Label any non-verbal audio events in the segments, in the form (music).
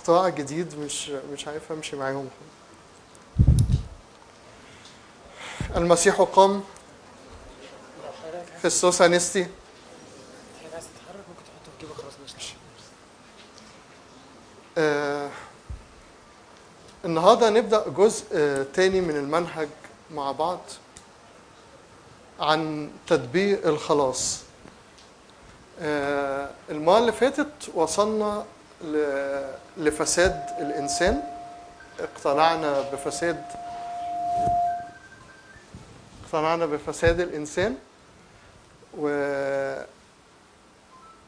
اختراع جديد مش مش عارف امشي معاهم. المسيح قام خلاص مش آه النهارده نبدأ جزء آه تاني من المنهج مع بعض عن تدبير الخلاص. آه المرة اللي فاتت وصلنا لفساد الإنسان. اقتنعنا بفساد اقتنعنا بفساد الإنسان. و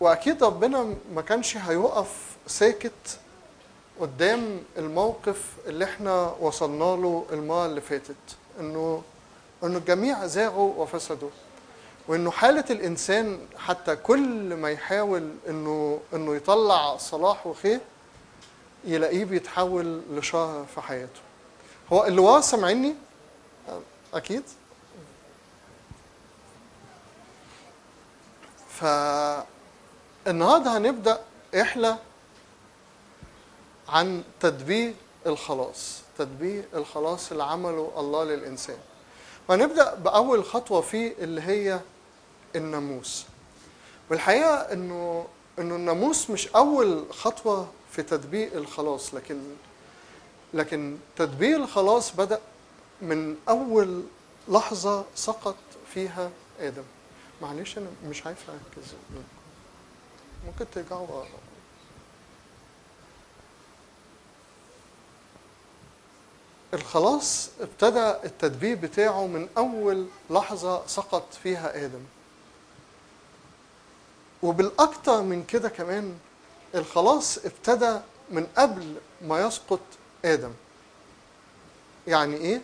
وأكيد ربنا ما كانش هيقف ساكت قدام الموقف اللي إحنا وصلنا له المرة اللي فاتت إنه إنه الجميع زاغوا وفسدوا. وإنه حالة الإنسان حتى كل ما يحاول إنه إنه يطلع صلاح وخير يلاقيه بيتحول لشر في حياته. هو اللي ورا سامعيني أكيد. فالنهاردة هنبدأ رحله عن تدبير الخلاص تدبير الخلاص اللي عمله الله للإنسان. وهنبدأ بأول خطوة فيه اللي هي الناموس. والحقيقة إنه إنه الناموس مش أول خطوة في تدبير الخلاص لكن لكن تدبير الخلاص بدأ من أول لحظة سقط فيها آدم. معلش أنا مش عارف أركز. ممكن ترجعوا. الخلاص ابتدى التدبير بتاعه من أول لحظة سقط فيها آدم. وبالأكتر من كده كمان الخلاص ابتدى من قبل ما يسقط آدم يعني إيه؟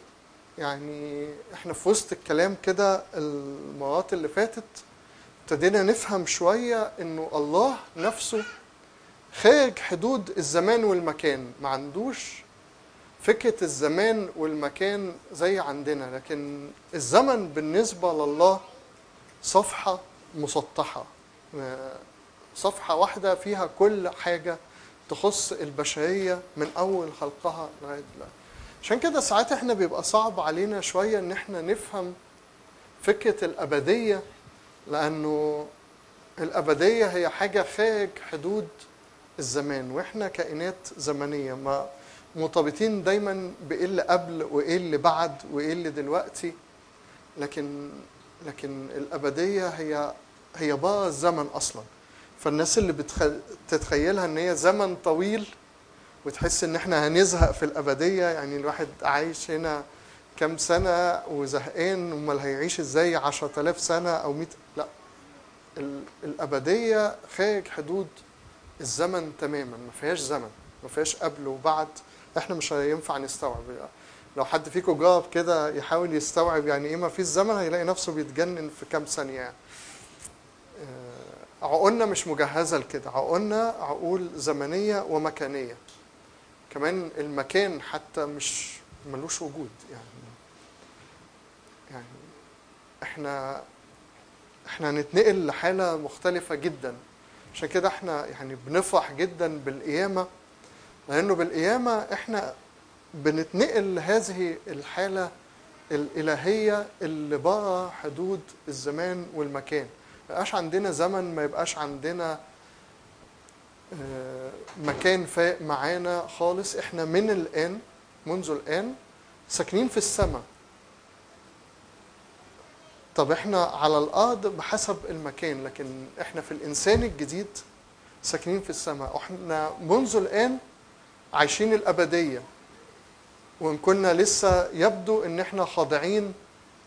يعني إحنا في وسط الكلام كده المرات اللي فاتت ابتدينا نفهم شوية إنه الله نفسه خارج حدود الزمان والمكان ما عندوش فكرة الزمان والمكان زي عندنا لكن الزمن بالنسبة لله صفحة مسطحة آه، صفحة واحدة فيها كل حاجة تخص البشرية من أول خلقها لغاية دلوقتي. عشان كده ساعات إحنا بيبقى صعب علينا شوية إن إحنا نفهم فكرة الأبدية لأنه الأبدية هي حاجة خارج حدود الزمان وإحنا كائنات زمنية ما مرتبطين دايما بإيه اللي قبل وإيه اللي بعد وإيه اللي دلوقتي. لكن لكن الأبدية هي هي بقى الزمن أصلا. فالناس اللي بتخ... تتخيلها إن هي زمن طويل وتحس إن إحنا هنزهق في الأبدية يعني الواحد عايش هنا كام سنة وزهقان امال هيعيش إزاي 10000 سنة أو 100 لأ. ال... الأبدية خارج حدود الزمن تماما ما فيهاش زمن ما فيهاش قبل وبعد. إحنا مش هينفع نستوعب. لو حد فيكم جرب كده يحاول يستوعب يعني إيه ما فيش زمن هيلاقي نفسه بيتجنن في كام ثانية. يعني. عقولنا مش مجهزة لكده. عقولنا عقول زمنية ومكانية. كمان المكان حتى مش ملوش وجود. يعني يعني إحنا إحنا هنتنقل لحالة مختلفة جدا. عشان كده إحنا يعني بنفرح جدا بالقيامة. لأنه بالقيامة إحنا بنتنقل لهذه الحالة الإلهية اللي بره حدود الزمان والمكان. يبقاش عندنا زمن ما يبقاش عندنا آه، مكان فاق معانا خالص. إحنا من الآن منذ الآن ساكنين في السماء. طب إحنا على الأرض بحسب المكان لكن إحنا في الإنسان الجديد ساكنين في السماء. وإحنا منذ الآن عايشين الأبدية. وإن كنا لسه يبدو إن إحنا خاضعين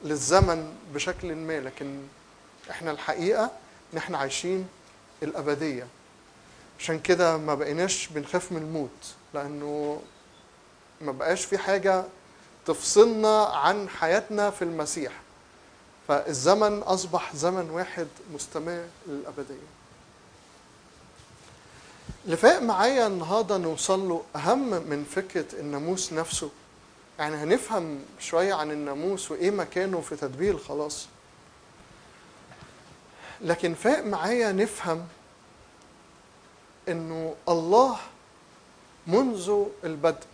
للزمن بشكل ما لكن إحنا الحقيقة ان إحنا عايشين الأبدية. عشان كده ما بقيناش بنخاف من الموت لأنه ما بقاش في حاجة تفصلنا عن حياتنا في المسيح. فالزمن أصبح زمن واحد مستمر للأبدية. اللي فاق معايا النهارده نوصل له أهم من فكرة الناموس نفسه. يعني هنفهم شوية عن الناموس وإيه مكانه في تدبير الخلاص. لكن فاق معايا نفهم إنه الله منذ البدء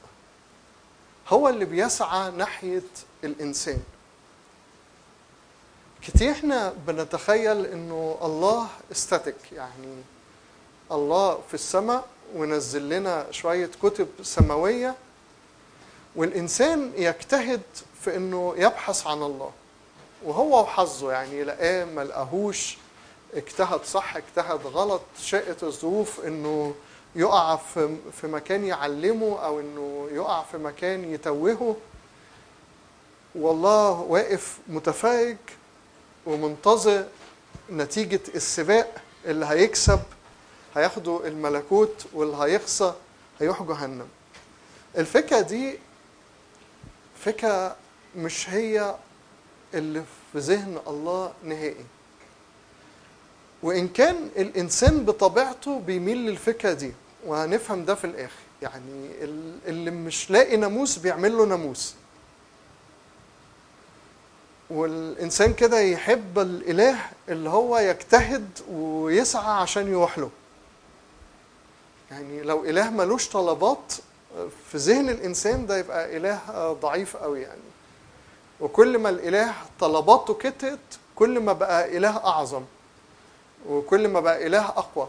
هو اللي بيسعى ناحية الإنسان. كتير إحنا بنتخيل إنه الله استاتيك يعني الله في السماء ونزل لنا شوية كتب سماوية والإنسان يجتهد في إنه يبحث عن الله وهو وحظه يعني لقاه ما لقاهوش. اجتهد صح اجتهد غلط شاءت الظروف إنه يقع في مكان يعلمه أو إنه يقع في مكان يتوهه. والله واقف متفرج ومنتظر نتيجة السباق اللي هيكسب هياخدوا الملكوت واللي هيخسر هيروح جهنم. الفكرة دي فكرة مش هي اللي في ذهن الله نهائي. وإن كان الإنسان بطبيعته بيميل للفكرة دي وهنفهم ده في الآخر. يعني ال- اللي مش لاقي ناموس بيعمل له ناموس. والإنسان كده يحب الإله اللي هو يجتهد ويسعى عشان يروح له. يعني لو إله ملوش طلبات في ذهن الإنسان ده يبقى إله ضعيف قوي يعني. وكل ما الإله طلباته كترت كل ما بقى إله أعظم. وكل ما بقى إله أقوى.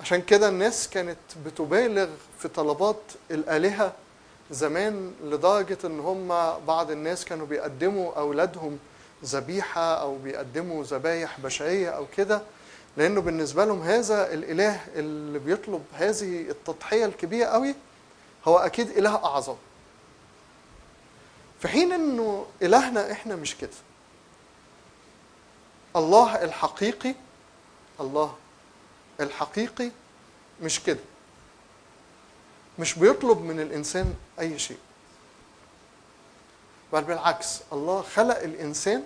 عشان كده الناس كانت بتبالغ في طلبات الآلهة زمان لدرجة إن هم بعض الناس كانوا بيقدموا أولادهم ذبيحة أو بيقدموا ذبايح بشرية أو كده. لأنه بالنسبة لهم هذا الإله اللي بيطلب هذه التضحية الكبيرة قوي هو أكيد إله أعظم. في حين إنه إلهنا إحنا مش كده. الله الحقيقي الله الحقيقي مش كده. مش بيطلب من الإنسان أي شيء. بل بالعكس الله خلق الإنسان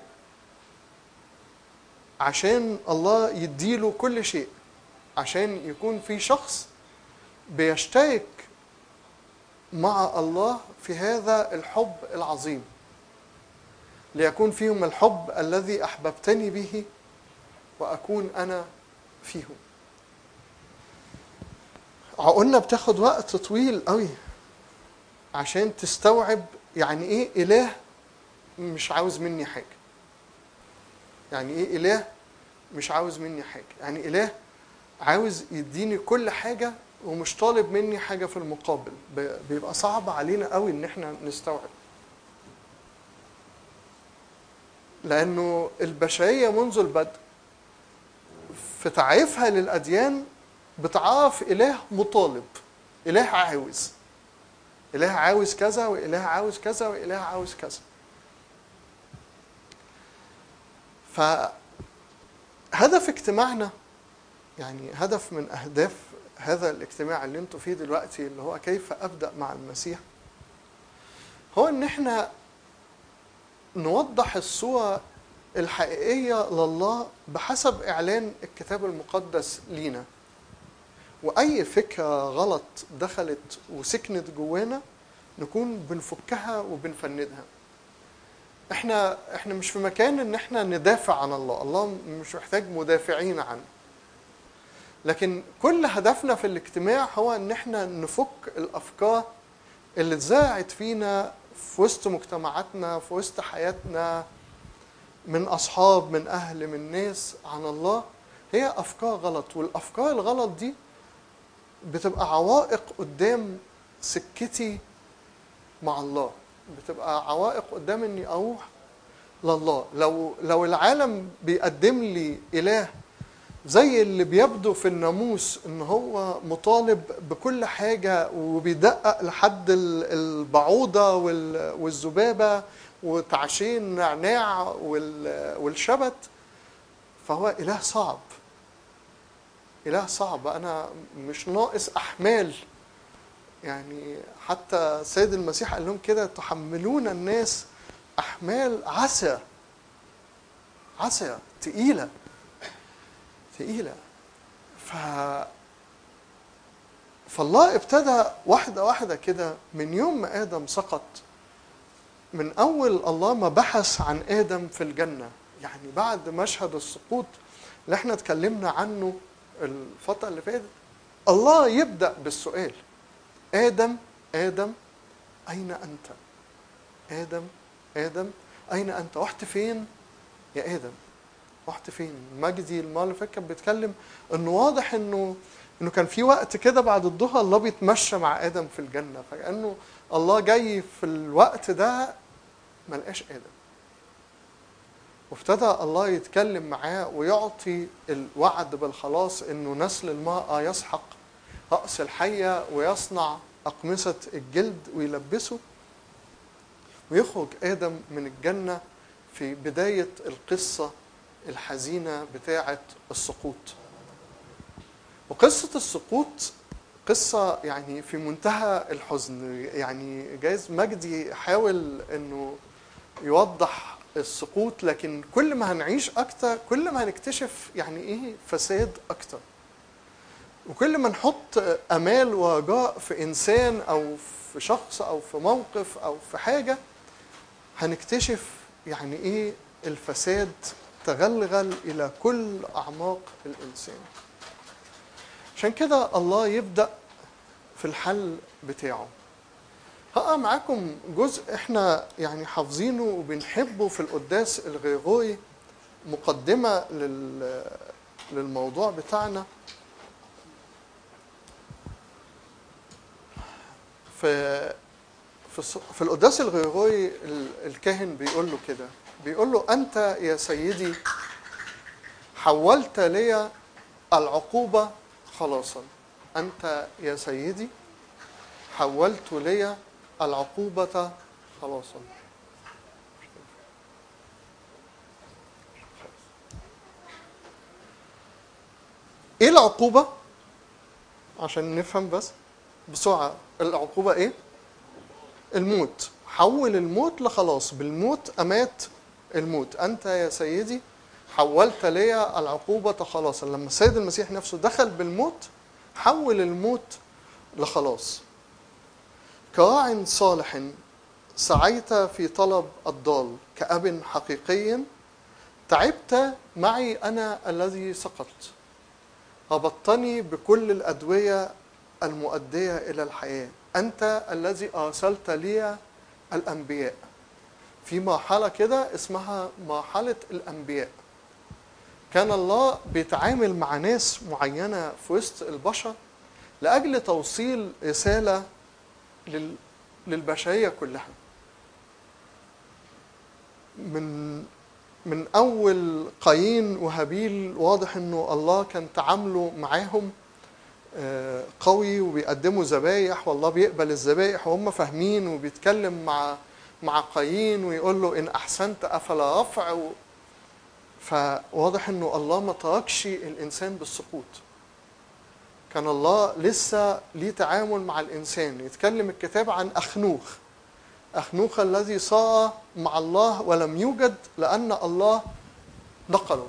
عشان الله يديله كل شيء عشان يكون في شخص بيشترك مع الله في هذا الحب العظيم. ليكون فيهم الحب الذي أحببتني به وأكون أنا فيهم. عقولنا بتاخد وقت طويل قوي عشان تستوعب يعني إيه إله مش عاوز مني حاجة. يعني إيه إله مش عاوز مني حاجة. يعني إله عاوز يديني كل حاجة ومش طالب مني حاجة في المقابل. بيبقى صعب علينا قوي إن إحنا نستوعب. لأنه البشرية منذ البدء في تعريفها للأديان بتعرف إله مطالب إله عاوز إله عاوز كذا وإله عاوز كذا وإله عاوز كذا. فهدف اجتماعنا يعني هدف من أهداف هذا الاجتماع اللي أنتوا فيه دلوقتي اللي هو كيف أبدأ مع المسيح هو إن إحنا نوضح الصورة الحقيقية لله بحسب إعلان الكتاب المقدس لينا. وأي فكرة غلط دخلت وسكنت جوانا نكون بنفكها وبنفندها. إحنا إحنا مش في مكان إن إحنا ندافع عن الله. الله مش محتاج مدافعين عنه. لكن كل هدفنا في الاجتماع هو إن إحنا نفك الأفكار اللي اتزرعت فينا في وسط مجتمعاتنا في وسط حياتنا من أصحاب من أهل من ناس عن الله هي أفكار غلط. والأفكار الغلط دي بتبقى عوائق قدام سكتي مع الله. بتبقى عوائق قدام إني أروح لله. لو لو العالم بيقدم لي إله زي اللي بيبدو في الناموس إن هو مطالب بكل حاجة وبيدقق لحد ال- البعوضة وال- والذبابة وتعشين نعناع وال- والشبت فهو إله صعب. إله صعب. أنا مش ناقص أحمال. يعني حتى سيد المسيح قال لهم كده تحملون الناس أحمال عسى عسى تقيلة. تقيله ف فالله ابتدى واحدة واحدة كده من يوم ما آدم سقط من أول الله ما بحث عن آدم في الجنة. يعني بعد مشهد السقوط اللي إحنا اتكلمنا عنه الفترة اللي فاتت الله يبدأ بالسؤال آدم آدم أين أنت؟ آدم آدم أين أنت؟ رحت فين يا آدم؟ رحت فين؟ مجدي المرة اللي فاتت كان بيتكلم انه واضح انه إنه كان في وقت كده بعد الظهر الله بيتمشى مع آدم في الجنة. فكأنه الله جاي في الوقت ده ما لقاش آدم. وابتدى الله يتكلم معاه ويعطي الوعد بالخلاص إنه نسل المرأة يسحق رأس الحية ويصنع أقمصة الجلد ويلبسه ويخرج آدم من الجنة في بداية القصة. الحزينة بتاعة السقوط. وقصة السقوط قصة يعني في منتهى الحزن يعني جايز مجدي حاول إنه يوضح السقوط لكن كل ما هنعيش أكتر كل ما هنكتشف يعني إيه فساد أكتر. وكل ما نحط أمال ورجاء في إنسان أو في شخص أو في موقف أو في حاجة هنكتشف يعني إيه الفساد تغلغل إلى كل أعماق الإنسان. عشان كده الله يبدأ في الحل بتاعه. هقرا معاكم جزء إحنا يعني حافظينه وبنحبه في القداس الغيغوري مقدمة لل للموضوع بتاعنا. في في القداس الغيغوري ال- الكاهن بيقول له كده. بيقول له أنت يا سيدي حولت لي العقوبة خلاصا. أنت يا سيدي حولت لي العقوبة خلاصا. إيه العقوبة؟ عشان نفهم بس. بسرعة العقوبة إيه؟ الموت. حول الموت لخلاص. بالموت أمات الموت. أنت يا سيدي حولت لي العقوبة خلاصا لما السيد المسيح نفسه دخل بالموت حول الموت لخلاص. كراع صالح سعيت في طلب الضال. كأب حقيقي تعبت معي أنا الذي سقطت. هبطتني بكل الأدوية المؤدية إلى الحياة. أنت الذي أرسلت لي الأنبياء. في مرحلة كده اسمها مرحلة الأنبياء. كان الله بيتعامل مع ناس معينة في وسط البشر لأجل توصيل رسالة لل- للبشرية كلها. من من أول قايين وهابيل واضح إنه الله كان تعامله معاهم آه، قوي وبيقدموا ذبايح والله بيقبل الذبايح وهم فاهمين وبيتكلم مع مع قايين ويقول له إن أحسنت أفلا رفع. فواضح إنه الله ما تركش الإنسان بالسقوط. كان الله لسه ليه تعامل مع الإنسان. يتكلم الكتاب عن أخنوخ. أخنوخ الذي صار مع الله ولم يوجد لأن الله نقله.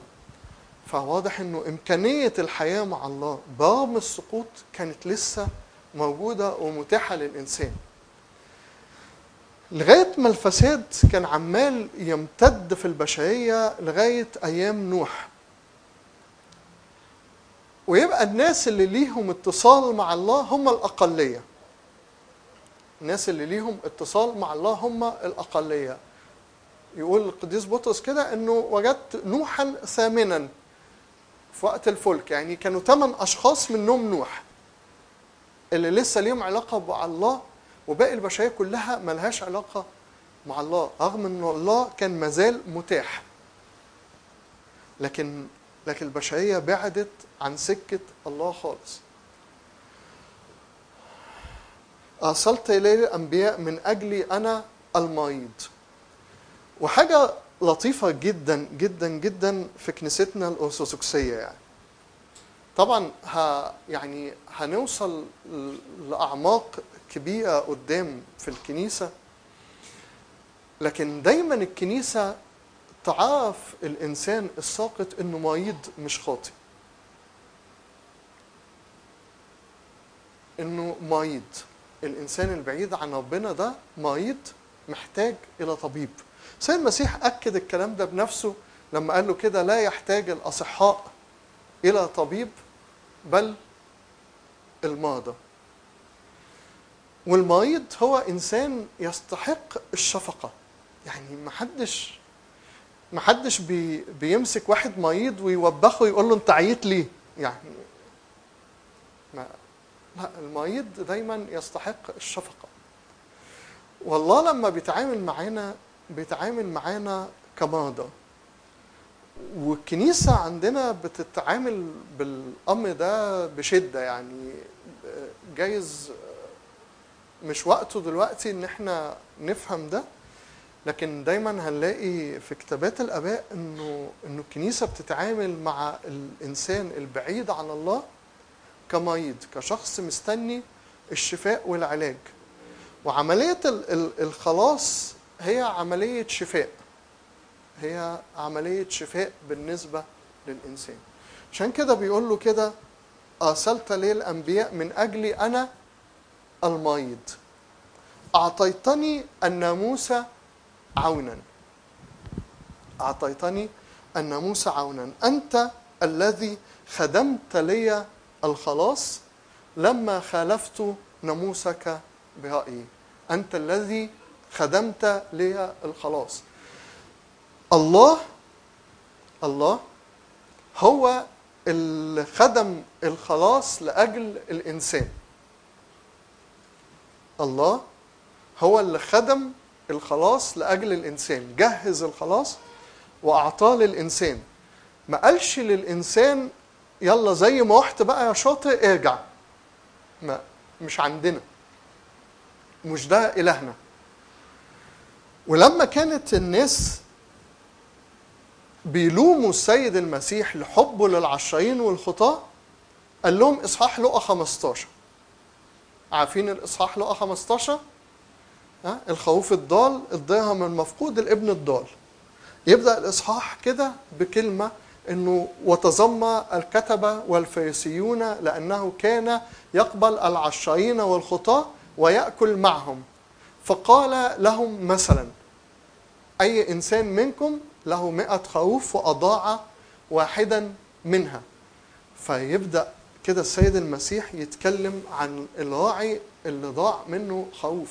فواضح إنه إمكانية الحياة مع الله برغم السقوط كانت لسه موجودة ومتاحة للإنسان. لغاية ما الفساد كان عمال يمتد في البشرية لغاية أيام نوح. ويبقى الناس اللي ليهم اتصال مع الله هم الأقلية. الناس اللي ليهم اتصال مع الله هم الأقلية. يقول القديس بطرس كده إنه وجدت نوحا ثامنا في وقت الفلك يعني كانوا ثمان أشخاص منهم نوح اللي لسه ليهم علاقة مع الله وباقي البشرية كلها ملهاش علاقة مع الله رغم إن الله كان مازال متاح. لكن لكن البشرية بعدت عن سكة الله خالص. أرسلت إلي الأنبياء من اجلي أنا المريض. وحاجة لطيفة جدا جدا جدا في كنيستنا الأرثوذكسية يعني. طبعا ه يعني هنوصل لأعماق كبيرة قدام في الكنيسة. لكن دايما الكنيسة تعرف الإنسان الساقط إنه مريض مش خاطئ. إنه مريض. الإنسان البعيد عن ربنا ده مريض محتاج إلى طبيب. سيد المسيح أكد الكلام ده بنفسه لما قال له كده لا يحتاج الأصحاء إلى طبيب بل الماضي والمريض هو إنسان يستحق الشفقة. يعني محدش محدش بي بيمسك واحد مريض ويوبخه ويقول له انت عييت ليه؟ يعني ما لا المريض دايما يستحق الشفقة. والله لما بيتعامل معانا بيتعامل معانا كمرضى والكنيسة عندنا بتتعامل بالأمر ده بشدة يعني جايز مش وقته دلوقتي إن إحنا نفهم ده لكن دايما هنلاقي في كتابات الآباء إنه إنه الكنيسة بتتعامل مع الإنسان البعيد عن الله كمريض كشخص مستني الشفاء والعلاج. ال- الخلاص هي عملية شفاء. هي عملية شفاء بالنسبة للإنسان. عشان كده بيقول له كده أرسلت لي الأنبياء من أجلي أنا المريض أعطيتني الناموس عونا. أعطيتني الناموس عونا. أنت الذي خدمت لي الخلاص لما خالفت ناموسك برأيي. أنت الذي خدمت لي الخلاص. الله الله هو اللي خدم الخلاص لأجل الإنسان. الله هو اللي خدم الخلاص لأجل الإنسان جهز الخلاص وأعطاه للإنسان. ما قالش للإنسان يلا زي ما رحت بقى يا شاطر ارجع ما مش عندنا. مش ده إلهنا. ولما كانت الناس بيلوموا السيد المسيح لحبه للعشرين والخطاة قال لهم إصحاح لقى 15 عارفين الإصحاح لقى 15 ها؟ الخروف الضال الدرهم المفقود الابن الضال. يبدأ الإصحاح كده بكلمة إنه وتذمر الكتبة والفريسيون لأنه كان يقبل العشرين والخطاة ويأكل معهم. فقال لهم مثلا أي إنسان منكم له مئة خروف وأضاع واحدا منها. فيبدأ كده السيد المسيح يتكلم عن الراعي اللي ضاع منه خروف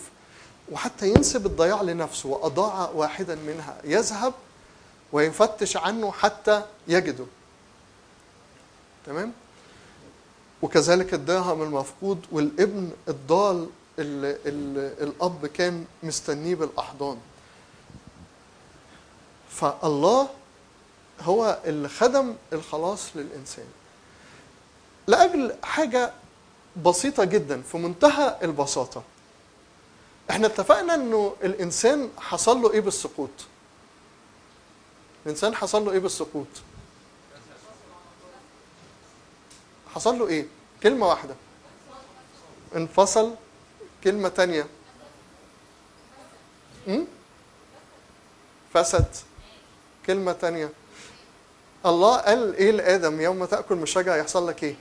وحتى ينسب الضياع لنفسه وأضاع واحدا منها يذهب ويفتش عنه حتى يجده. تمام؟ وكذلك الدرهم المفقود والابن الضال اللي, الأب كان مستنيه بالأحضان. فالله هو اللي خدم الخلاص للإنسان. لأجل حاجة بسيطة جدا في منتهى البساطة. إحنا اتفقنا إنه الإنسان حصل له إيه بالسقوط؟ الإنسان حصل له إيه بالسقوط؟ حصل له إيه؟ كلمة واحدة. انفصل كلمة تانية. م? فسد. كلمة تانية. الله قال إيه لآدم؟ يوم تأكل من الشجرة يحصل لك إيه؟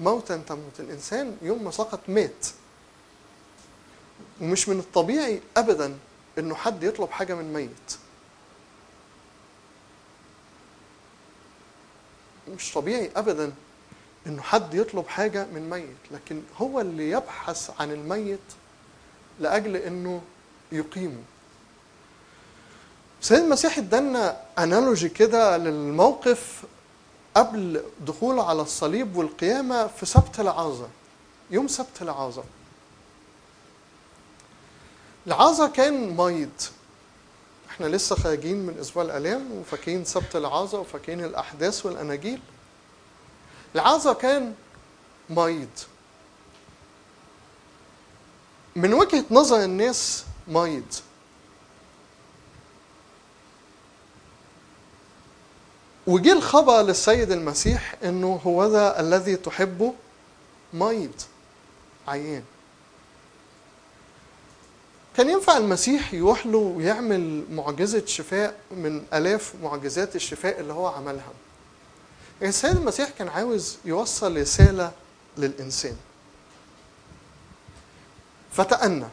موتا تموت. الإنسان يوم ما سقط مات. ومش من الطبيعي ابدا إنه حد يطلب حاجة من ميت. مش طبيعي ابدا إنه حد يطلب حاجة من ميت. لكن هو اللي يبحث عن الميت لأجل إنه يقيمه. سيد المسيح ادانا انالوجي كده للموقف قبل دخوله على الصليب والقيامة في سبت العازة يوم سبت العازة. العازة كان مريض إحنا لسه خارجين من أسبوع الألام وفاكرين سبت العازة وفاكرين الأحداث والأناجيل. العازة كان مريض من وجهة نظر الناس مريض وجه الخبر للسيد المسيح إنه هو ذا الذي تحبه مريض عيان. كان ينفع المسيح يروح له ويعمل معجزة شفاء من آلاف معجزات الشفاء اللي هو عملها. السيد المسيح كان عاوز يوصل رسالة للإنسان. فتأنى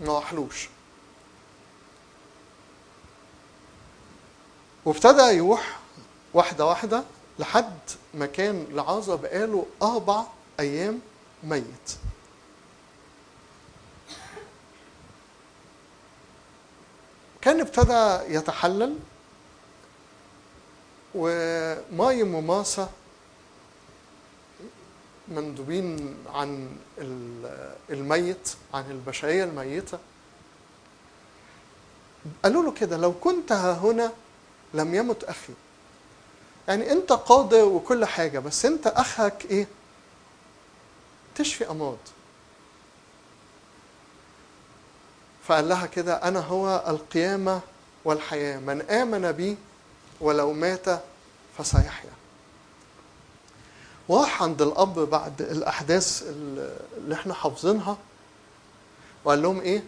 ما راحلوش. وابتدى يروح واحدة واحدة لحد ما كان لعازة بقاله أربع أيام ميت. كان ابتدى يتحلل ومايم وماسا مندوبين عن ال- الميت عن البشرية الميتة قالوا له كده لو كنت ها هنا لم يمت أخي. يعني أنت قادر وكل حاجة بس أنت أخك إيه؟ تشفي أمراض. فقال لها كده أنا هو القيامة والحياة من آمن بي ولو مات فسيحيا. وراح عند الأب بعد الأحداث اللي إحنا حافظينها وقال لهم إيه؟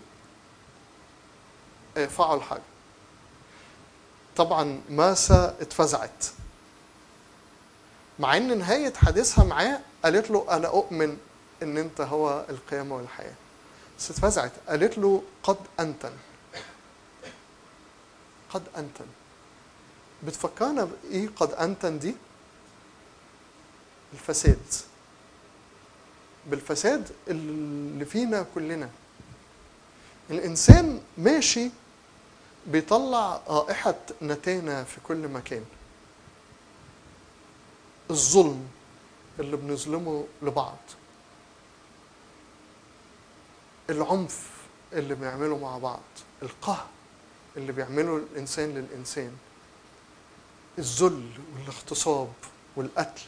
ارفعوا الحاجة طبعا ماسا اتفزعت. مع إن نهاية حديثها معاه قالت له أنا أؤمن إن أنت هو القيامة والحياة. بس اتفزعت قالت له قد أنتن. قد أنتن. بتفكرنا بإيه قد أنتن دي؟ الفساد. بالفساد اللي فينا كلنا. الإنسان ماشي بيطلع رائحة نتانة في كل مكان. الظلم اللي بنظلمه لبعض. العنف اللي بنعمله مع بعض. القهر اللي بيعمله الإنسان للإنسان. الذل والاغتصاب والقتل.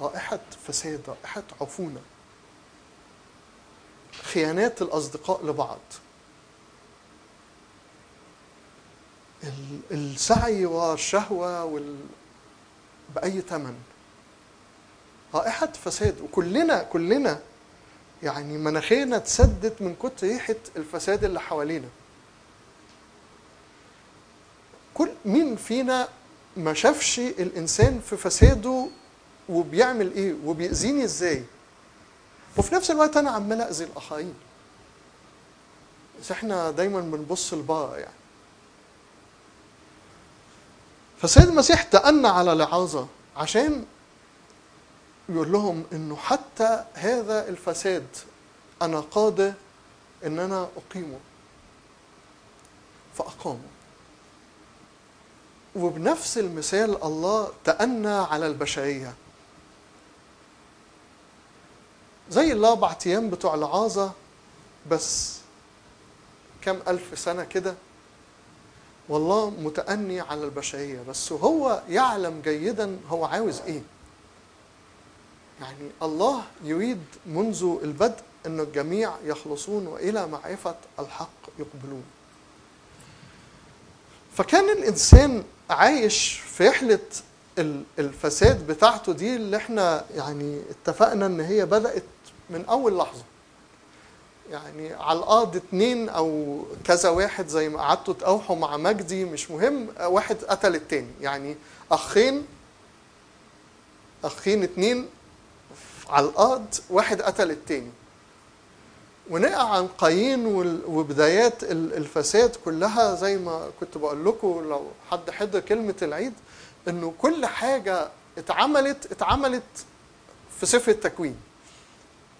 رائحة فساد رائحة عفونة. خيانات الأصدقاء لبعض. ال- السعي والشهوة وال... بأي ثمن رائحة فساد وكلنا كلنا يعني مناخيرنا اتسدت من كتر ريحة الفساد اللي حوالينا. كل مين فينا ما شافش الإنسان في فساده وبيعمل إيه؟ وبيأذيني إزاي؟ وفي نفس الوقت أنا عمال أذي الآخرين. بس إحنا دايما بنبص لبره يعني. فسيد المسيح تأنى على لعازة عشان يقول لهم إنه حتى هذا الفساد أنا قادر إن أنا أقيمه. فأقامه. وبنفس المثال الله تأنى على البشرية. زي الأربع أيام بتوع لعازة بس كم ألف سنة كده والله متأني على البشرية بس هو يعلم جيدا هو عاوز إيه. يعني الله يريد منذ البدء أن الجميع يخلصون وإلى معرفة الحق يقبلون. فكان الإنسان عايش في رحلة ال- الفساد بتاعته دي اللي إحنا يعني اتفقنا إن هي بدأت من أول لحظة. يعني على الأرض اتنين أو كذا واحد زي ما قعدتوا تقاوحوا مع مجدي مش مهم واحد قتل التاني. يعني أخين أخين اتنين على الأرض واحد قتل التاني. ونقع عن قايين وبدايات ال- الفساد كلها زي ما كنت بقول لكم لو حد حضر كلمة العيد إنه كل حاجة اتعملت اتعملت في سفر التكوين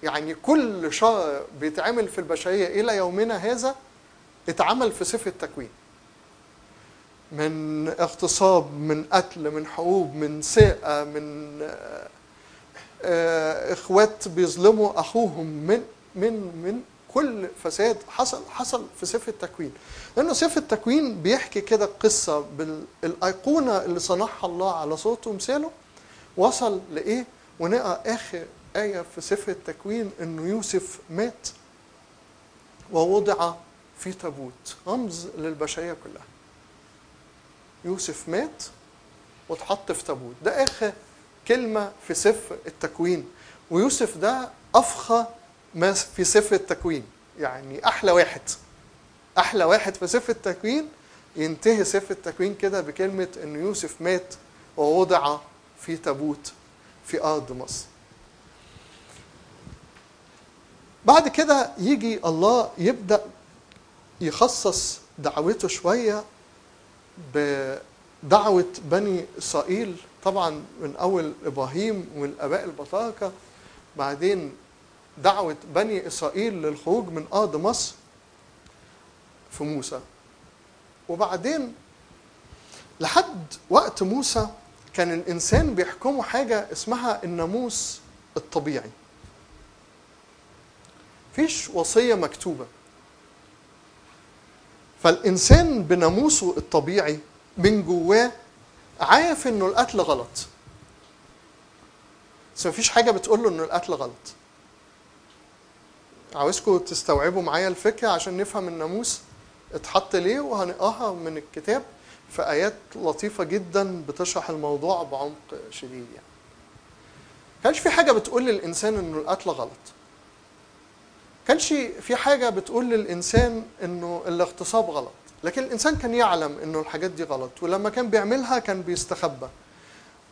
يعني كل شر بيتعمل في البشرية إلى يومنا هذا اتعمل في سفر التكوين من اغتصاب من قتل من حروب من سرقه من آه، إخوات بيظلموا أخوهم من من من كل فساد حصل حصل في سفر التكوين لأنه سفر التكوين بيحكي كده قصة بالأيقونة اللي صنعها الله على صوته ومثاله وصل لإيه؟ ونقرأ آخر آية في سفر التكوين انه يوسف مات ووضع في تابوت. رمز للبشرية كلها. يوسف مات واتحط في تابوت. ده آخر كلمة في سفر التكوين. ويوسف ده افخى ما في سفر التكوين. يعني أحلى واحد. أحلى واحد في سفر التكوين. ينتهي سفر التكوين كده بكلمة إن يوسف مات ووضع في تابوت في أرض مصر. بعد كده يجي الله يبدأ يخصص دعوته شوية بدعوة بني إسرائيل طبعا من أول إبراهيم والاباء البطاركة بعدين دعوة بني إسرائيل للخروج من أرض مصر في موسى. وبعدين لحد وقت موسى كان الإنسان بيحكمه حاجة اسمها الناموس الطبيعي. فيش وصية مكتوبة فالإنسان بناموسه الطبيعي من جواه عارف إنه القتل غلط بس مفيش حاجة بتقول له إنه القتل غلط عاوزكم تستوعبوا معايا الفكرة عشان نفهم الناموس اتحط ليه وهنقراها من الكتاب في آيات لطيفة جدا بتشرح الموضوع بعمق شديد يعني. كانش في حاجة بتقول للإنسان إنه القتل غلط. كانش في حاجة بتقول للإنسان إنه الاغتصاب غلط. لكن الإنسان كان يعلم إنه الحاجات دي غلط ولما كان بيعملها كان بيستخبى.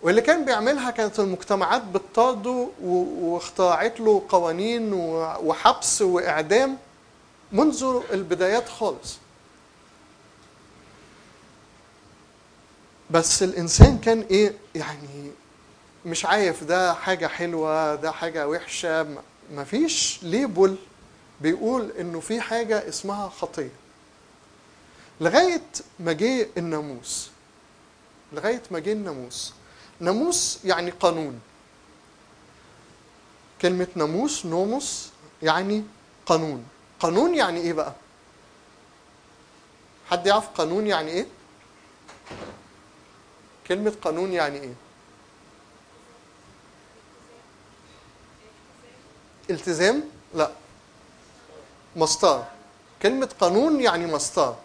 واللي كان بيعملها كانت المجتمعات بتطارده واخترعت له قوانين وحبس وإعدام منذ البدايات خالص. بس الإنسان كان إيه يعني مش عارف ده حاجة حلوة ده حاجة وحشة م- مفيش ليبل بيقول إنه في حاجة اسمها خطية. لغاية ما جه الناموس لغاية ما جه الناموس. ناموس يعني قانون. كلمة ناموس نوموس يعني قانون. قانون يعني إيه بقى؟ حد يعرف قانون يعني إيه؟ كلمة قانون يعني إيه؟ التزام؟ لا. مسطرة كلمة قانون يعني مسطرة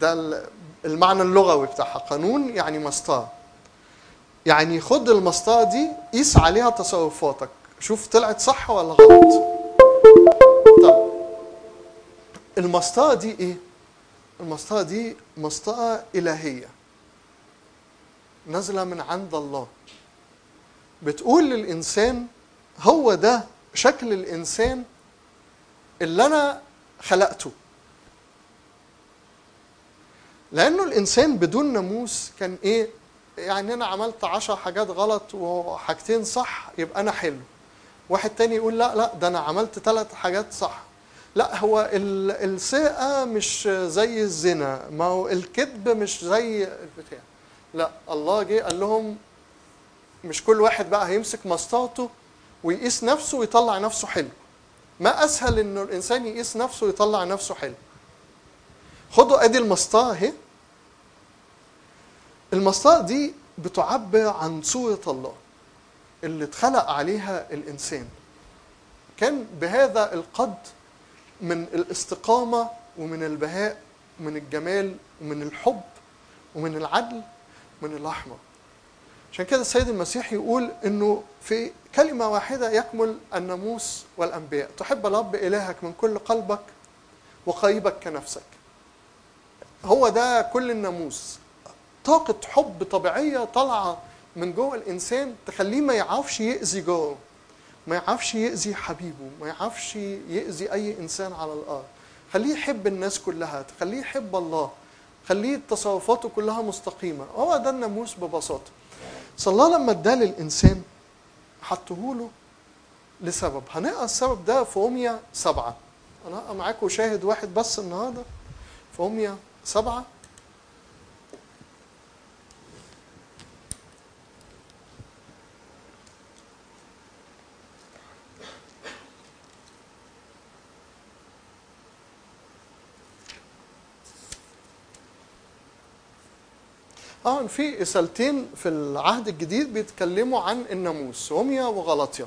ده ال- المعنى اللغوي بتاعها. قانون يعني مسطرة يعني خد المسطرة دي قيس عليها تصرفاتك. شوف طلعت صح ولا غلط. طب المسطرة دي إيه؟ المسطرة دي مسطرة إلهية. نازلة من عند الله. بتقول للإنسان هو ده شكل الإنسان اللي أنا خلقته. لأنه الإنسان بدون ناموس كان إيه؟ يعني أنا عملت عشر حاجات غلط وحاجتين صح يبقى أنا حلو. واحد تاني يقول لا لا ده أنا عملت ثلاث حاجات صح. لا هو ال- السرقة مش زي الزنا ما هو الكذب مش زي البتاع. لا الله جه قال لهم مش كل واحد بقى هيمسك مسطرته ويقيس نفسه ويطلع نفسه حلو. ما أسهل انه الإنسان يقيس نفسه ويطلع نفسه حلو. خدوا أدي المسطره أهي. المسطره دي بتعبر عن صورة الله اللي اتخلق عليها الإنسان. كان بهذا القد من الاستقامة ومن البهاء ومن الجمال ومن الحب ومن العدل ومن الرحمة. عشان كده السيد المسيح يقول إنه في كلمة واحدة يكمل الناموس والأنبياء. تحب الرب إلهك من كل قلبك وقريبك كنفسك. هو ده كل الناموس. طاقة حب طبيعية طالعة من جوه الإنسان تخليه ما يعرفش يأذي جاره ما يعرفش يأذي حبيبه ما يعرفش يأذي أي إنسان على الأرض. خليه يحب الناس كلها تخليه يحب الله خليه تصرفاته كلها مستقيمة. هو ده الناموس ببساطة. الله لما اداه للإنسان حطهوله لسبب. هنقرأ السبب ده في أمية سبعة. أنا هقرا معاكم شاهد واحد بس النهاردة. في أمية سبعة. آه في رسالتين في العهد الجديد بيتكلموا عن الناموس روميا وغلطيا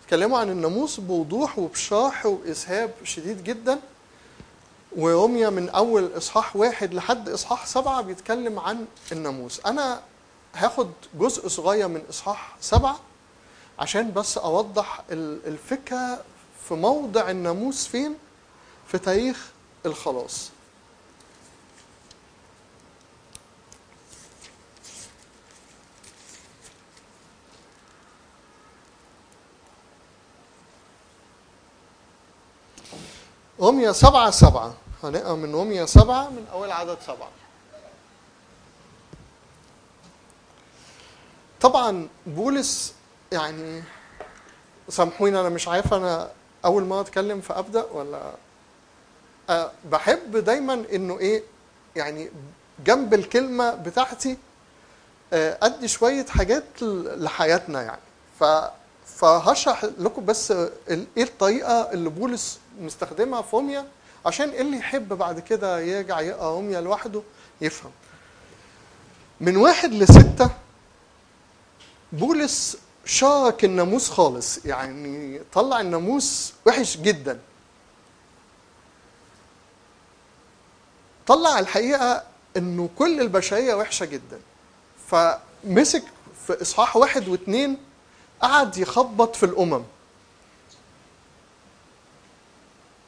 بيتكلموا عن الناموس بوضوح وبشرح وإسهاب شديد جدا. وروميا من أول إصحاح واحد لحد إصحاح سبعة بيتكلم عن الناموس. أنا هاخد جزء صغير من إصحاح سبعة عشان بس أوضح ال- الفكرة في موضع الناموس فين؟ في تاريخ الخلاص. رمية سبعة سبعة. هنقرأ من رمية سبعة من أول عدد سبعة. طبعا بولس يعني سامحوني أنا مش عارف أنا أول ما أتكلم فأبدأ ولا؟ أه بحب دايما إنه إيه يعني جنب الكلمة بتاعتي آه، أدي شوية حاجات لحياتنا يعني. ف فهشرح لكم بس إيه الطريقة اللي بولس مستخدمها في روميا عشان اللي يحب بعد كده يرجع يقرأ روميا لوحده يفهم. من واحد لستة بولس شارك الناموس خالص يعني طلع الناموس وحش جدا. طلع الحقيقة إنه كل البشرية وحشة جدا. فمسك في إصحاح واحد واثنين قعد يخبط في الأمم.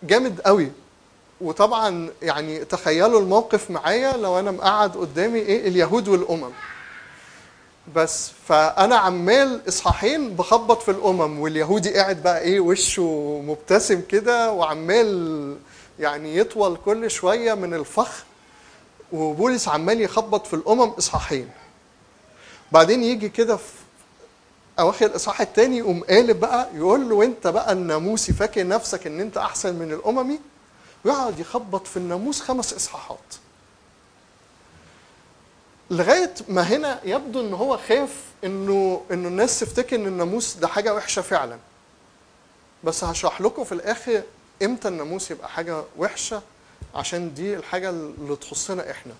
جامد قوي. وطبعا يعني تخيلوا الموقف معايا لو أنا مقعد قدامي إيه اليهود والأمم. بس فأنا عمال إصحاحين بخبط في الأمم واليهودي قاعد بقى إيه وشه مبتسم كده وعمال يعني يطول كل شوية من الفخ. وبولس عمال يخبط في الأمم إصحاحين. بعدين يجي كده في أواخر الاصحاح الثاني يقوم قالب بقى يقول له أنت بقى الناموسي فاكر نفسك إن أنت أحسن من الأممي؟ ويقعد يخبط في الناموس خمس إصحاحات. لغاية ما هنا يبدو إن هو خاف إنه إنه الناس تفتكر إن الناموس ده حاجة وحشة فعلا. بس هشرح لكم في الآخر إمتى الناموس يبقى حاجة وحشة عشان دي الحاجة اللي تخصنا إحنا.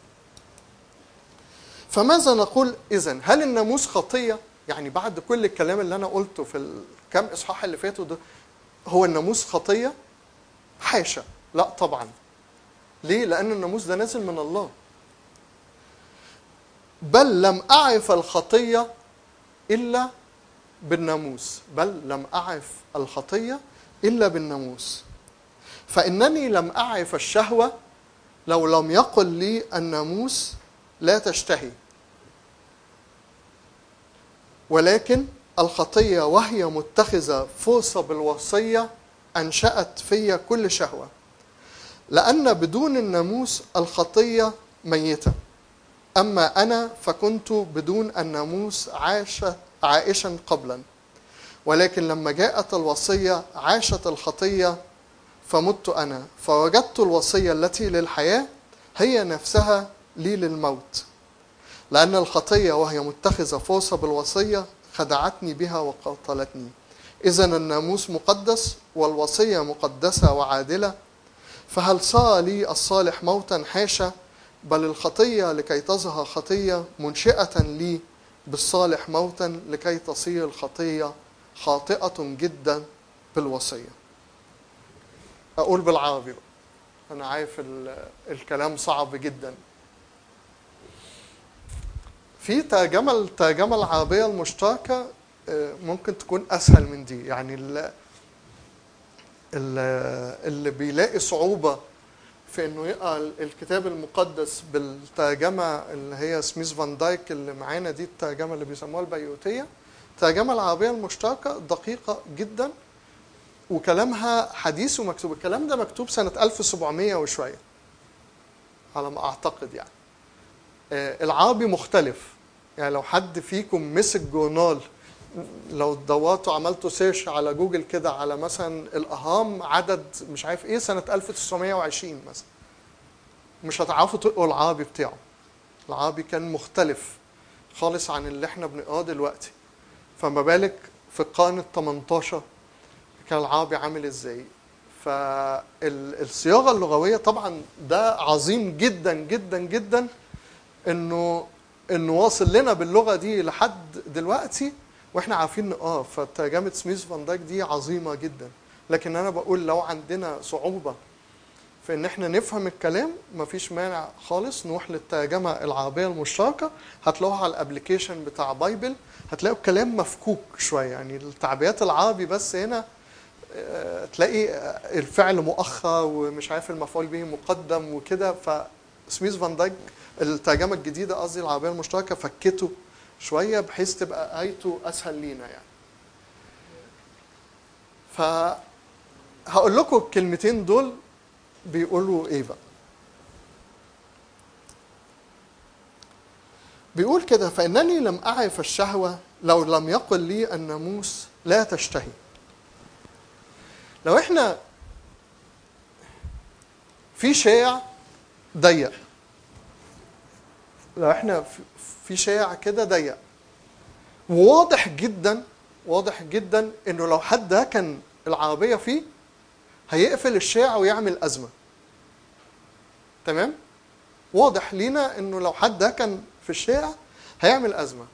فماذا نقول اذا هل الناموس خطية؟ يعني بعد كل الكلام اللي أنا قلته في الكام إصحاح اللي فاتوا ده هو الناموس خطية؟ حاشا. لا طبعا. ليه؟ لأن الناموس ده نازل من الله. بل لم أعرف الخطية إلا بالناموس. بل لم أعرف الخطية إلا بالناموس. فإنني لم أعرف الشهوة لو لم يقل لي الناموس لا تشتهي. ولكن الخطية وهي متخذة فرصة بالوصية أنشأت في كل شهوة لأن بدون الناموس الخطية ميتة. أما أنا فكنت بدون الناموس عاش عائشا قبلا. ولكن لما جاءت الوصية عاشت الخطية فمت أنا. فوجدت الوصية التي للحياة هي نفسها لي للموت. لأن الخطية وهي متخذة فرصة بالوصية خدعتني بها وقاتلتني. إذا الناموس مقدس والوصية مقدسة وعادلة. فهل صار لي الصالح موتا حاشا بل الخطية لكي تظهر خطية منشئة لي بالصالح موتا لكي تصير الخطية خاطئة جدا بالوصية. أقول بالعربي. أنا عارف ال- الكلام صعب جدا. في ترجمة الترجمة العربية المشتركة آه، ممكن تكون أسهل من دي. يعني ال- ال- اللي بيلاقي صعوبة في إنه يقرأ الكتاب المقدس بالترجمة اللي هي سميث فان دايك اللي معانا دي الترجمة اللي بيسموها البيوتية. الترجمة العربية المشتركة دقيقة جدا وكلامها حديث ومكتوب. الكلام ده مكتوب سنة 1700 وشوية على ما أعتقد يعني. العربي مختلف. يعني لو حد فيكم مسك جورنال لو دورتوا عملتوا سيرش على جوجل كده على مثلا الأهرام عدد مش عارف إيه سنة 1920 مثلا مش هتعرفوا تقروا العربي بتاعه. العربي كان مختلف خالص عن اللي إحنا بنقراه دلوقتي. فما بالك في القرن ال 18 كان العربي عامل إزاي. فالصياغه اللغوية طبعا ده عظيم جدا جدا جدا. إنه إنه واصل لنا باللغة دي لحد دلوقتي وإحنا عارفين نقراه فترجمه سميث فان دايك دي عظيمة جدا. لكن أنا بقول لو عندنا صعوبة في إن إحنا نفهم الكلام مفيش مانع خالص نروح للترجمة العربية المشتركة هتلاقوها على ال application بتاع Bible هتلاقوا الكلام مفكوك شوية. يعني التعبيرات العربي بس هنا آه، تلاقي آه، الفعل مؤخر ومش عارف المفعول به مقدم وكده. فسميث فان دايك الترجمة الجديدة قصدي العربية المشتركة فكته شوية بحيث تبقى آيته أسهل لينا يعني. ف هقول لكم الكلمتين دول بيقولوا إيه بقى. بيقول كده فإنني لم أعرف الشهوة لو لم يقل لي الناموس لا تشتهي. لو إحنا في شارع ضيق لو إحنا في- شارع كده ضيق. وواضح جدا واضح جدا إنه لو حد ركن العربية فيه هيقفل الشارع ويعمل أزمة. تمام؟ واضح لينا إنه لو حد ركن في الشارع هيعمل أزمة.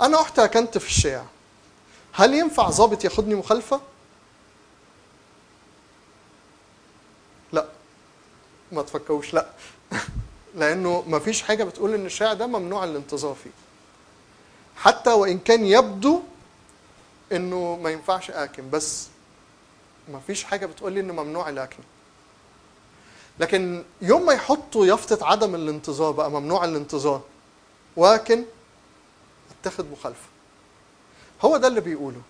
أنا رحت ركنت في الشارع هل ينفع ظابط ياخدني مخالفة؟ لا. ما تفكروش. لا. (laughs) لأنه ما فيش حاجة بتقول إن الشارع ده ممنوع الانتظار فيه حتى وإن كان يبدو إنه ما ينفعش اكن بس ما فيش حاجة بتقول لي ان ممنوع الأكل. لكن يوم ما يحطوا يافطة عدم الانتظار بقى ممنوع الانتظار ولكن اتخذ مخالفة. هو ده اللي بيقوله.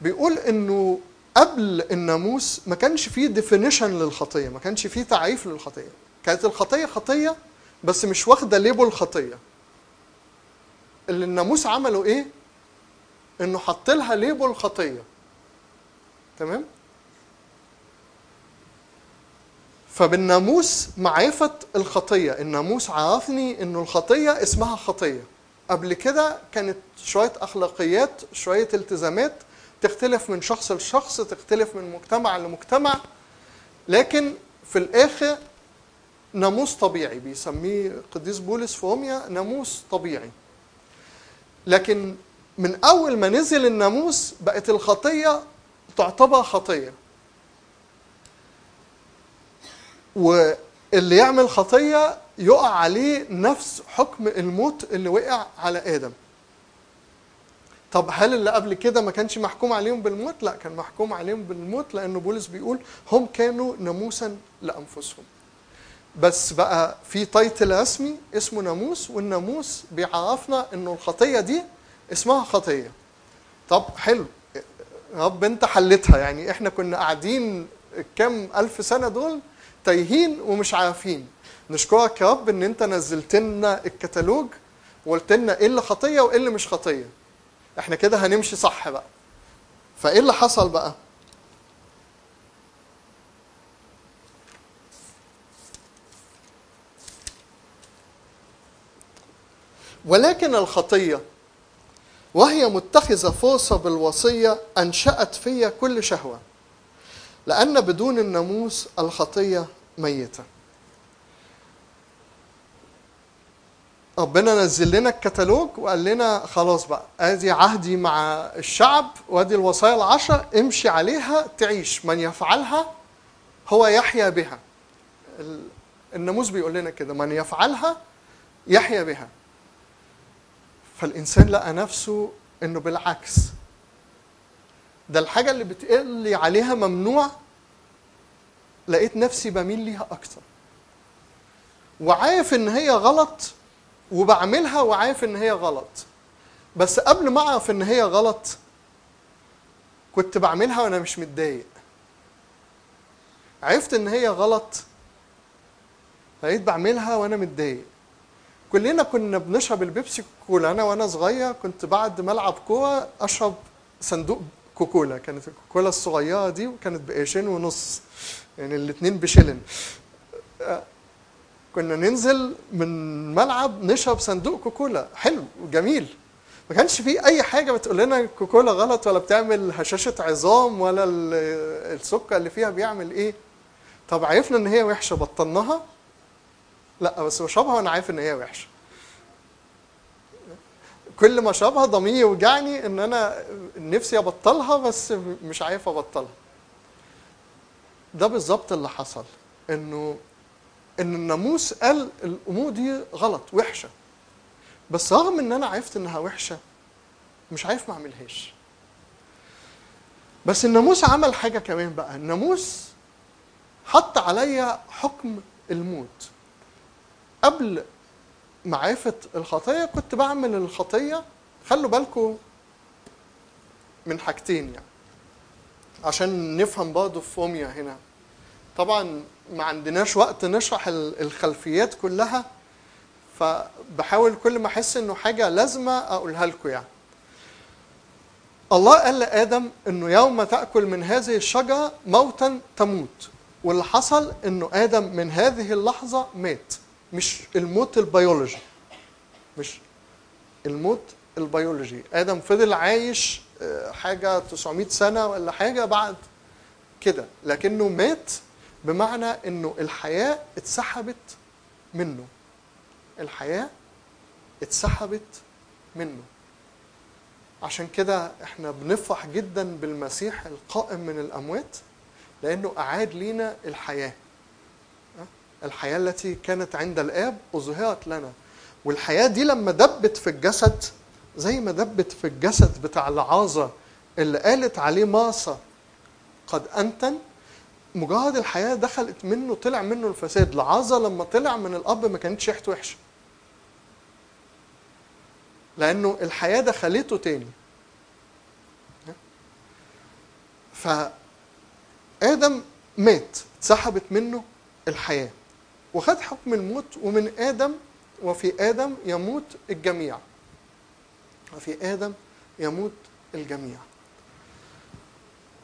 بيقول إنه قبل الناموس ما كانش فيه definition للخطية ما كانش فيه تعريف للخطية. كانت الخطية خطية بس مش واخدة label خطية. اللي الناموس عمله إيه؟ إنه حط لها label خطية. تمام؟ فبالناموس معرفة الخطية. الناموس عرفني إنه الخطية اسمها خطية. قبل كده كانت شوية أخلاقيات شوية التزامات تختلف من شخص لشخص تختلف من مجتمع لمجتمع. لكن في الآخر ناموس طبيعي بيسميه قديس بولس في روميا ناموس طبيعي. لكن من أول ما نزل الناموس بقت الخطية تعتبر خطية. واللي يعمل خطية يقع عليه نفس حكم الموت اللي وقع على آدم. طب هل اللي قبل كده ما كانش محكوم عليهم بالموت؟ لا كان محكوم عليهم بالموت لأنه بولس بيقول هم كانوا ناموسا لأنفسهم. بس بقى في تايتل رسمي اسمه ناموس والناموس بيعرفنا إنه الخطية دي اسمها خطية. طب حلو. رب أنت حلتها. يعني إحنا كنا قاعدين كام ألف سنة دول تايهين ومش عارفين. نشكرك يا رب إن أنت نزلت لنا الكتالوج وقلت لنا إيه اللي خطية وإيه اللي مش خطية. إحنا كده هنمشي صح بقى. فإيه اللي حصل بقى؟ ولكن الخطية وهي متخذة فرصة بالوصية أنشأت فيا كل شهوة لأن بدون الناموس الخطية ميتة. ربنا نزل لنا الكتالوج وقال لنا خلاص بقى آدي عهدي مع الشعب وآدي الوصايا العشر امشي عليها تعيش من يفعلها هو يحيا بها. ال- الناموس بيقول لنا كده من يفعلها يحيا بها. فالإنسان لقى نفسه إنه بالعكس. ده الحاجة اللي بتقول لي عليها ممنوع لقيت نفسي بميل ليها أكتر. وعارف إن هي غلط وبعملها وعارف إن هي غلط. بس قبل ما أعرف إن هي غلط كنت بعملها وأنا مش متضايق. عرفت إن هي غلط بقيت بعملها وأنا متضايق. كلنا كنا بنشرب البيبسي كولا أنا وأنا صغير كنت بعد ما ألعب كورة أشرب صندوق كوكولا. كانت الكوكولا الصغيرة دي وكانت بقرشين ونص يعني الاتنين بشلن كنا ننزل من ملعب نشرب صندوق كوكولا. حلو وجميل ما كانش فيه أي حاجة بتقول لنا كوكولا غلط ولا بتعمل هشاشة عظام ولا ال- السكر اللي فيها بيعمل إيه. طب عرفنا إن هي وحشة بطلناها لا بس بشربها وأنا عارف إن هي وحشة. كل ما اشربها ضميري يوجعني إن أنا نفسي أبطلها بس مش عارف أبطلها. ده بالظبط اللي حصل إنه إن الناموس قال الأمور دي غلط وحشة. بس رغم إن أنا عرفت إنها وحشة مش عارف ما أعملهاش. بس الناموس عمل حاجة كمان بقى. الناموس حط عليا حكم الموت. قبل معرفة الخطية كنت بعمل الخطية خلوا بالكم من حاجتين يعني عشان نفهم برضه في روميا هنا. طبعا ما عندناش وقت نشرح ال- الخلفيات كلها فبحاول كل ما أحس إنه حاجة لازمة أقولها لكم يعني. الله قال لآدم إنه يوم تأكل من هذه الشجرة موتا تموت واللي حصل إنه آدم من هذه اللحظة مات. مش الموت البيولوجي مش الموت البيولوجي. آدم فضل عايش آه، حاجة 900 سنة ولا حاجة بعد كده لكنه مات بمعنى إنه الحياة اتسحبت منه. الحياة اتسحبت منه. عشان كده إحنا بنفرح جدا بالمسيح القائم من الأموات لأنه أعاد لينا الحياة. الحياة التي كانت عند الآب أظهرت لنا. والحياة دي لما دبت في الجسد زي ما دبت في الجسد بتاع العازة اللي قالت عليه ماسة قد أنتن مجرد الحياة دخلت منه طلع منه الفساد. لعازة لما طلع من الأب ما كانتش ريحته وحشة. لأنه الحياة دخلته تاني. فآدم مات اتسحبت منه الحياة. وخد حكم الموت ومن آدم وفي آدم يموت الجميع. وفي آدم يموت الجميع.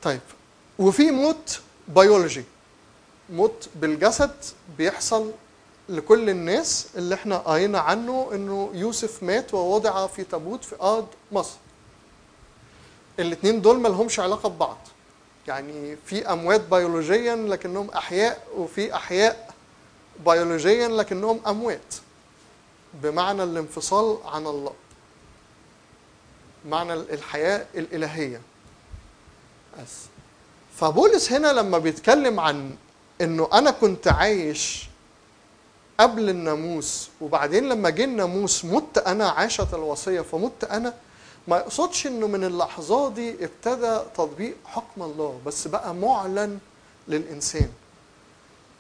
طيب وفي موت بيولوجي موت بالجسد بيحصل لكل الناس اللي إحنا قرينا عنه إنه يوسف مات ووضع في تابوت في أرض مصر. الاثنين دول ما لهمش علاقة ببعض. يعني في أموات بيولوجيا لكنهم أحياء وفي أحياء بيولوجيا لكنهم أموات بمعنى الانفصال عن الله معنى الحياة الإلهية. بس. فبولس هنا لما بيتكلم عن إنه أنا كنت عايش قبل الناموس وبعدين لما جه الناموس مت أنا عاشت الوصية فمت أنا ما يقصدش إنه من اللحظة دي ابتدى تطبيق حكم الله بس بقى معلن للإنسان.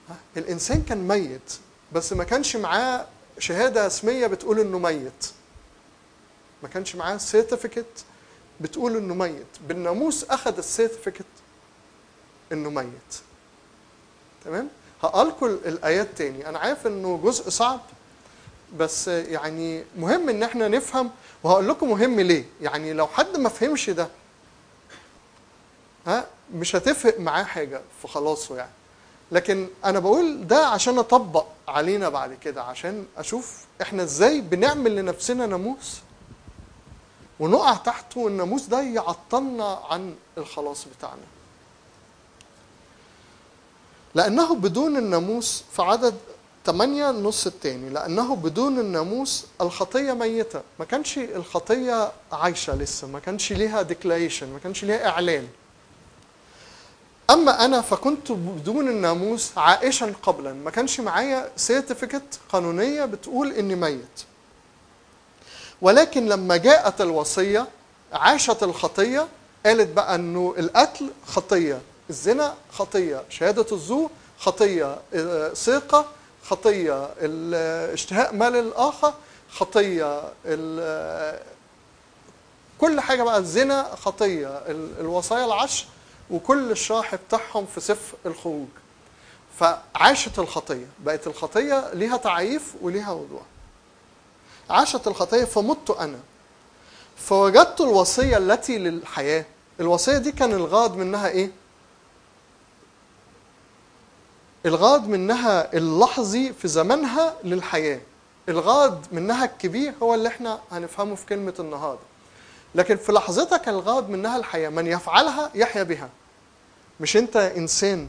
ها؟ الإنسان كان ميت بس ما كانش معاه شهادة رسمية بتقول إنه ميت. ما كانش معاه certificate بتقول إنه ميت. بالناموس أخذ ال certificate إنه ميت. تمام؟ هقالكم الآيات تاني. أنا عارف إنه جزء صعب بس يعني مهم إن إحنا نفهم. وهقول لكم مهم ليه. يعني لو حد ما فهمش ده ها مش هتفرق معاه حاجة في خلاصه يعني. لكن أنا بقول ده عشان أطبق علينا بعد كده عشان أشوف إحنا إزاي بنعمل لنفسنا ناموس ونقع تحته والناموس ده يعطلنا عن الخلاص بتاعنا. لأنه بدون الناموس في عدد 8 النص الثاني لأنه بدون الناموس الخطية ميتة. ما كانش الخطية عايشة لسه ما كانش ليها declaration ما كانش ليها إعلان. أما أنا فكنت بدون الناموس عائشا قبلا. ما كانش معايا certificate قانونية بتقول إني ميت. ولكن لما جاءت الوصية عاشت الخطية قالت بقى إنه القتل خطية الزنا خطية شهادة الزور خطية سرقة خطية ال- اشتهاء مال الآخر خطية ال- كل حاجة بقى الزنا خطية ال- الوصايا العشر وكل الشرح بتاعهم في سفر الخروج. فعاشت الخطية. بقت الخطية ليها تعريف وليها وضوح عاشت الخطية فمت أنا. فوجدت الوصية التي للحياة. الوصية دي كان الغرض منها إيه؟ الغرض منها اللحظي في زمنها للحياة. الغرض منها الكبير هو اللي إحنا هنفهمه في كلمة النهاردة. لكن في لحظتك الغرض منها الحياة من يفعلها يحيا بها. مش انت انسان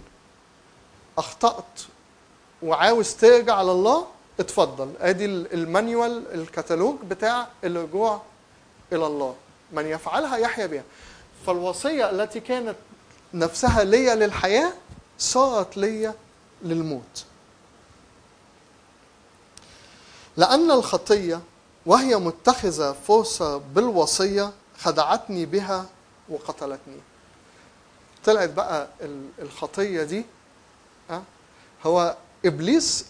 أخطأت وعاوز ترجع لله؟ اتفضل. ادي ال- المانيوال الكتالوج بتاع الرجوع إلى الله. من يفعلها يحيا بها. فالوصية التي كانت نفسها ليا للحياة صارت ليا للموت. لأن الخطية وهي متخذة فرصة بالوصية خدعتني بها وقتلتني طلعت بقى ال- الخطية دي ها هو إبليس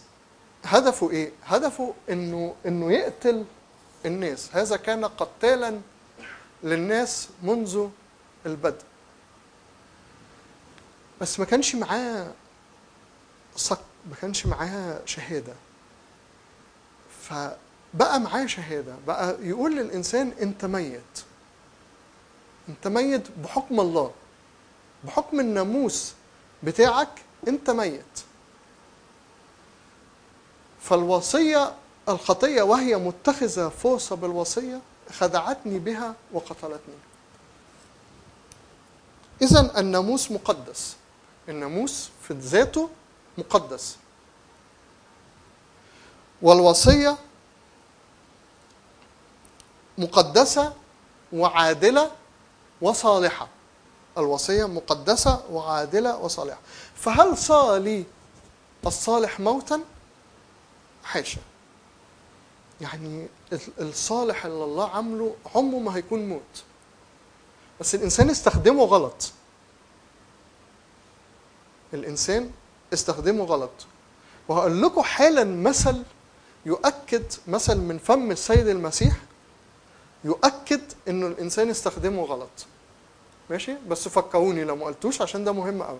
هدفه إيه؟ هدفه إنه إنه يقتل الناس، هذا كان قتالا للناس منذ البدء. بس ما كانش معاه صك، ما كانش معاه شهادة. بقى معاه شهادة بقى يقول للإنسان أنت ميت. أنت ميت بحكم الله بحكم الناموس بتاعك أنت ميت. فالوصية الخطية وهي متخذة فرصة بالوصية خدعتني بها وقتلتني. اذا الناموس مقدس. الناموس في ذاته مقدس. والوصية مقدسة وعادلة وصالحة. الوصية مقدسة وعادلة وصالحة. فهل صار لي الصالح موتا؟ حاشا. يعني ال- الصالح اللي الله عامله عمره ما هيكون موت. بس الإنسان استخدمه غلط. الإنسان استخدمه غلط. وهقول لكم حالا مثل يؤكد مثل من فم السيد المسيح يؤكد إنه الإنسان استخدمه غلط. ماشي؟ بس فكروني لو ما قلتوش عشان ده مهم قوي.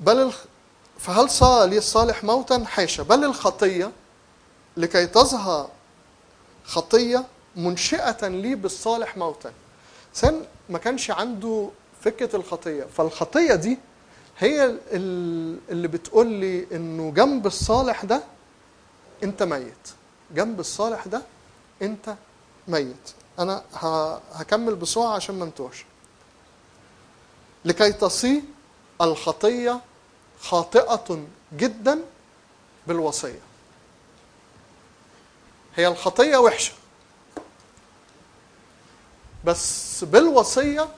بل الخ... فهل صار لي الصالح موتا؟ حاشا. بل الخطية لكي تظهر خطية منشئة لي بالصالح موتا. سن ما كانش عنده فكرة الخطية. فالخطية دي هي ال- اللي بتقول لي إنه جنب الصالح ده انت ميت. جنب الصالح ده انت ميت. أنا هكمل بسرعة عشان ما انتوش. لكي تصي الخطية خاطئة جدا بالوصية. هي الخطية وحشة. بس بالوصية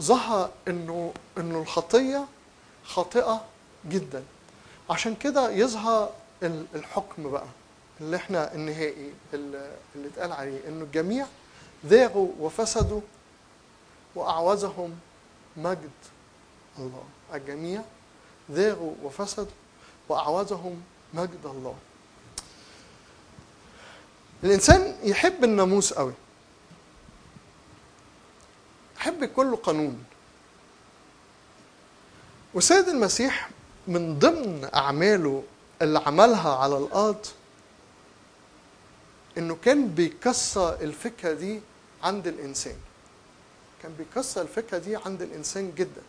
ظهر انه انه الخطية خاطئة جدا. عشان كده يظهر الحكم بقى اللي إحنا النهائي اللي اتقال عليه إنه الجميع ذاغوا وفسدوا وأعوزهم مجد الله. الجميع ذاغوا وفسدوا وأعوزهم مجد الله. الإنسان يحب الناموس قوي. يحب كل قانون. وسيد المسيح من ضمن أعماله اللي عملها على الأرض إنه كان بيكسر الفكرة دي عند الإنسان. كان بيكسر الفكرة دي عند الإنسان جدا.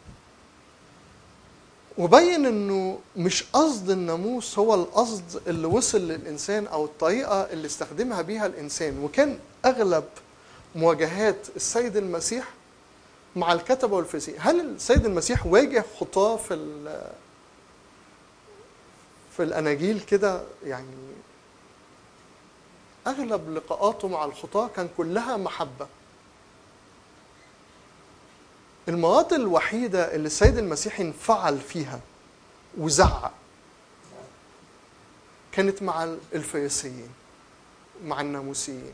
وبين إنه مش قصد الناموس هو القصد اللي وصل للإنسان أو الطريقة اللي استخدمها بيها الإنسان. وكان أغلب مواجهات السيد المسيح مع الكتبة والفريسيين هل السيد المسيح واجه خطاه في في الأناجيل كده يعني أغلب لقاءاته مع الخطاة كان كلها محبة. المرات الوحيدة اللي السيد المسيح انفعل فيها وزعق كانت مع الفريسيين مع الناموسيين.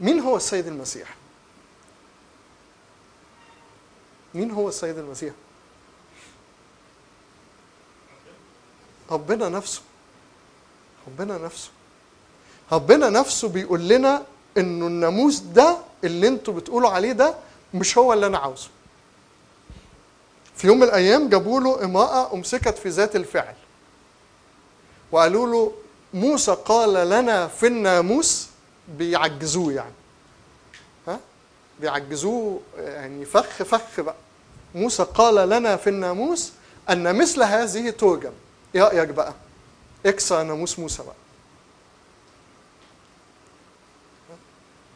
مين هو السيد المسيح؟ مين هو السيد المسيح؟ ربنا نفسه. ربنا نفسه. ربنا نفسه بيقول لنا إنه الناموس ده اللي أنتوا بتقولوا عليه ده مش هو اللي أنا عاوزه. في يوم من الأيام جابوا له امرأة أمسكت في ذات الفعل. وقالوا له موسى قال لنا في الناموس بيعجزوه يعني. ها؟ بيعجزوه يعني فخ فخ بقى. موسى قال لنا في الناموس أن مثل هذه ترجم إيه رايك بقى اكسر ناموس موسى بقى.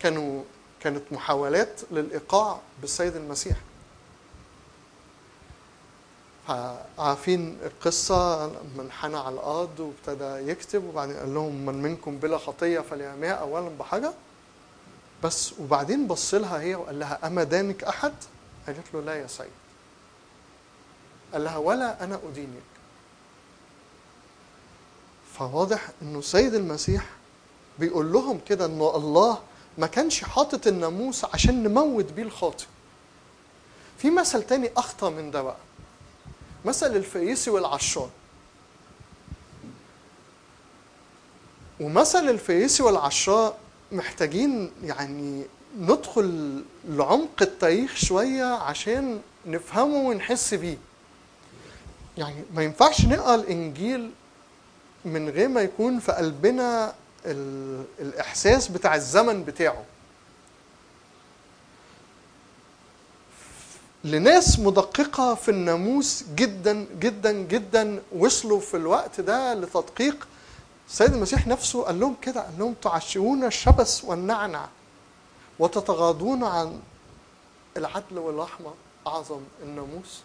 كانوا كانت محاولات للإيقاع بالسيد المسيح. عارفين القصة لما انحنى على الأرض وابتدى يكتب وبعدين قال لهم من منكم بلا خطية فليرميها أولا بحجر بس وبعدين بص لها هي وقال لها أما دانك أحد؟ قالت له لا يا سيد. قال لها ولا أنا أدينك. فواضح إنه سيد المسيح بيقول لهم كده إنه الله ما كانش حاطط الناموس عشان نموت بيه الخاطئ. في مثل تاني اخطر من ده بقى. مثل الفريسي والعشار ومثل الفريسي والعشار محتاجين يعني ندخل لعمق التاريخ شوية عشان نفهمه ونحس بيه. يعني ما ينفعش نقرأ الإنجيل من غير ما يكون في قلبنا ال... الإحساس بتاع الزمن بتاعه. لناس مدققة في الناموس جدا جدا جدا وصلوا في الوقت ده لتدقيق. السيد المسيح نفسه قال لهم كده قال لهم تعشقون الشبس والنعنع وتتغاضون عن العدل والرحمة أعظم الناموس.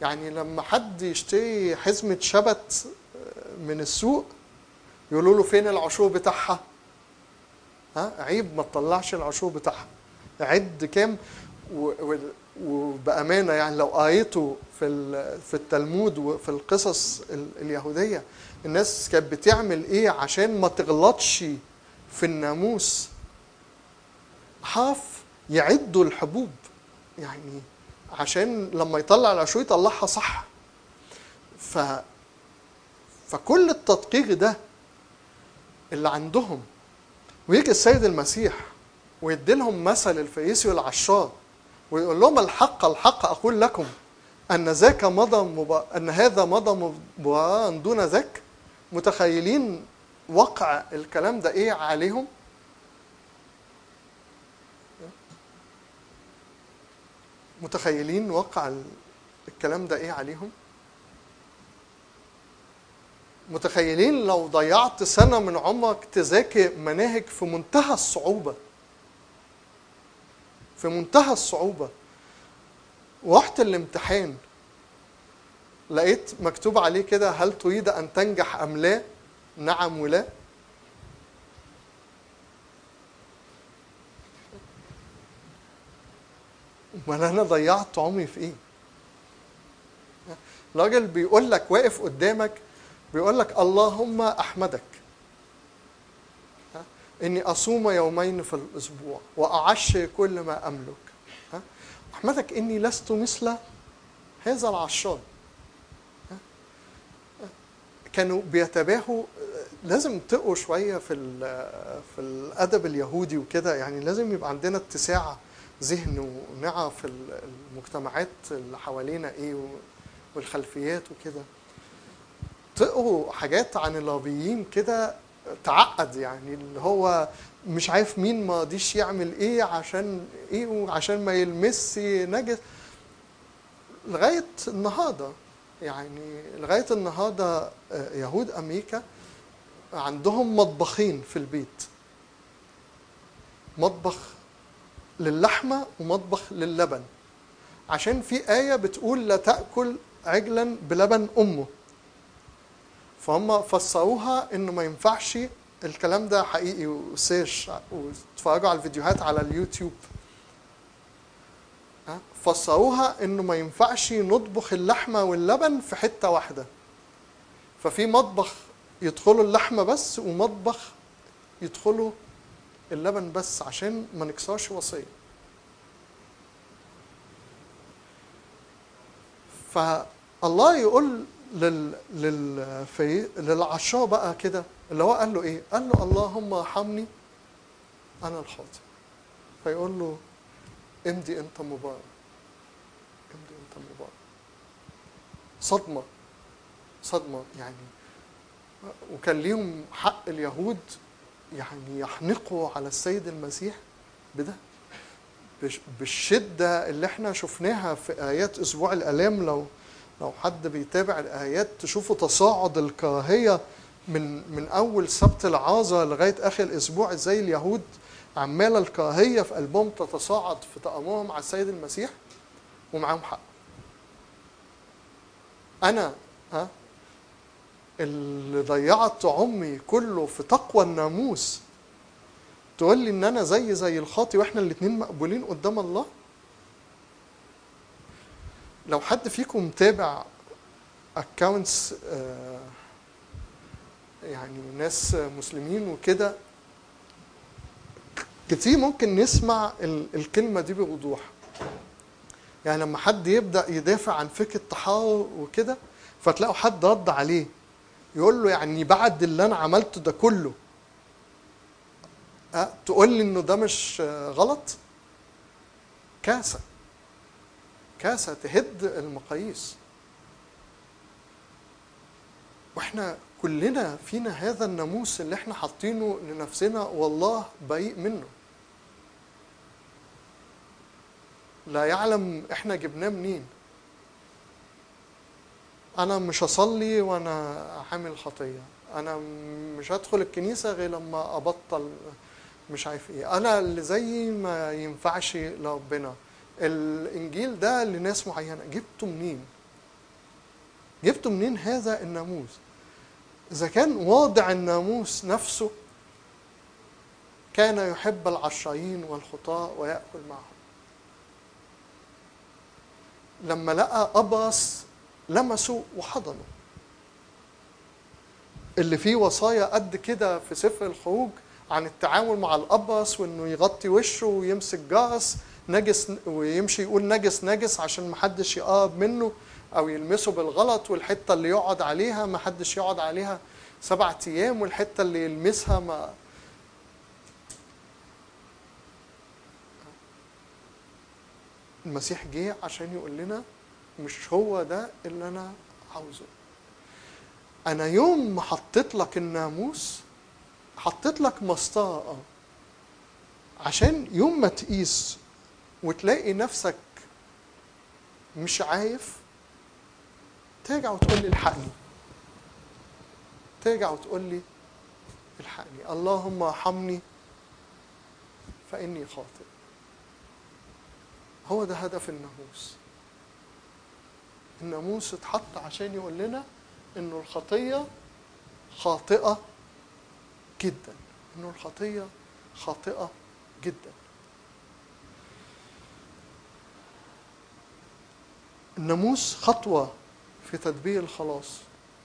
يعني لما حد يشتري حزمة شبت من السوق يقولوا له فين العشور بتاعها؟ ها؟ عيب ما تطلعش العشور بتاعها. عد كام؟ وبأمانة يعني لو قريته في في التلمود وفي القصص ال- اليهودية الناس كانت بتعمل إيه عشان ما تغلطش في الناموس؟ حرف يعدوا الحبوب. يعني عشان لما يطلع العشور يطلعها صح. ف فكل التدقيق ده اللي عندهم ويجي السيد المسيح ويدي لهم مثل الفريسي والعشار ويقول لهم الحق الحق أقول لكم أن ذاك مضى مب... أن هذا مضى مباراه دون ذاك. متخيلين وقع الكلام ده إيه عليهم؟ متخيلين وقع ال- الكلام ده إيه عليهم؟ متخيلين لو ضيعت سنة من عمرك تذاكر مناهج في منتهى الصعوبة. في منتهى الصعوبة. ورحت الامتحان لقيت مكتوب عليه كده هل تريد أن تنجح أم لا؟ نعم ولا. أمال أنا ضيعت عمري في إيه؟ راجل بيقول لك واقف قدامك بيقول لك اللهم أحمدك؟ إني أصوم يومين في الأسبوع واعشر كل ما أملك؟ أحمدك إني لست مثل هذا العشار؟ كانوا بيتباهوا لازم تقوا شوية في في الأدب اليهودي وكده يعني لازم يبقى عندنا اتساع ذهن ونعرف ال- المجتمعات اللي حوالينا إيه والخلفيات وكده تقروا حاجات عن اللابيين كده تعقد يعني اللي هو مش عارف مين ما رضيش يعمل إيه عشان إيه وعشان ما يلمس نجس. لغاية النهارده يعني لغاية النهارده يهود أمريكا عندهم مطبخين في البيت. مطبخ للحمة ومطبخ للبن. عشان في آية بتقول لا تأكل عجلا بلبن أمه. فهم فسروها إنه ما ينفعش الكلام ده حقيقي وسيرش واتفرجوا على الفيديوهات على اليوتيوب. ها؟ فسروها إنه ما ينفعش نطبخ اللحمة واللبن في حتة واحدة. ففي مطبخ يدخلوا اللحمة بس ومطبخ يدخلوا اللبن بس عشان ما نكسرش وصية. فالله يقول لل لل في للعشاء بقى كده اللي هو قال له إيه؟ قال له اللهم ارحمني أنا الخاطئ فيقول له امضي أنت مبارك امضي أنت مبارك. صدمة صدمة يعني. وكان ليهم حق اليهود يعني يحنقوا على السيد المسيح بده. بالشدة اللي إحنا شفناها في آيات أسبوع الألام لو لو حد بيتابع الآيات تشوفوا تصاعد الكراهية من من أول سبت العازه لغاية آخر الأسبوع إزاي اليهود عمالة الكراهية في قلبهم تتصاعد في تأمرهم على السيد المسيح ومعاهم حق. أنا ها اللي ضيعت عمري كله في تقوى الناموس تقول لي إن أنا زي زي الخاطي وإحنا الاثنين مقبولين قدام الله لو حد فيكم متابع اكونتس يعني ناس مسلمين وكده كتير ممكن نسمع ال- الكلمة دي بوضوح. يعني لما حد يبدأ يدافع عن فكرة التحرر وكده فتلاقوا حد رد عليه يقول له يعني بعد اللي أنا عملته ده كله أه تقول لي إنه ده مش آه، غلط؟ كاسة. كاسة تهد المقاييس. وإحنا كلنا فينا هذا الناموس اللي إحنا حاطينه لنفسنا والله بريء منه. لا يعلم إحنا جبناه منين. أنا مش هصلي وأنا حامل خطية. أنا مش هدخل الكنيسة غير لما أبطل مش عارف إيه. أنا اللي زيي ما ينفعش لربنا. الإنجيل ده لناس معينة. جبته منين؟ جبته منين هذا الناموس؟ إذا كان واضع الناموس نفسه كان يحب العشارين والخطاة ويأكل معهم. لما لقى أبرص لمسه وحضنه. اللي فيه وصايا قد كده في سفر الخروج عن التعامل مع الأبرص وإنه يغطي وشه ويمسك جرس نجس ويمشي يقول نجس نجس عشان محدش يقرب منه أو يلمسه بالغلط والحتة اللي يقعد عليها محدش يقعد عليها سبعة أيام والحتة اللي يلمسها ما المسيح جه عشان يقول لنا مش هو ده اللي أنا عاوزه. أنا يوم ما حطيت لك الناموس حطيت لك مسطرة عشان يوم ما تقيس وتلاقي نفسك مش عارف ترجع وتقول لي الحقني. ترجع وتقول لي الحقني. اللهم ارحمني فإني خاطئ. هو ده هدف الناموس. الناموس اتحط عشان يقول لنا إنه الخطية خاطئة جدا. إنه الخطية خاطئة جدا. الناموس خطوة في تدبير الخلاص.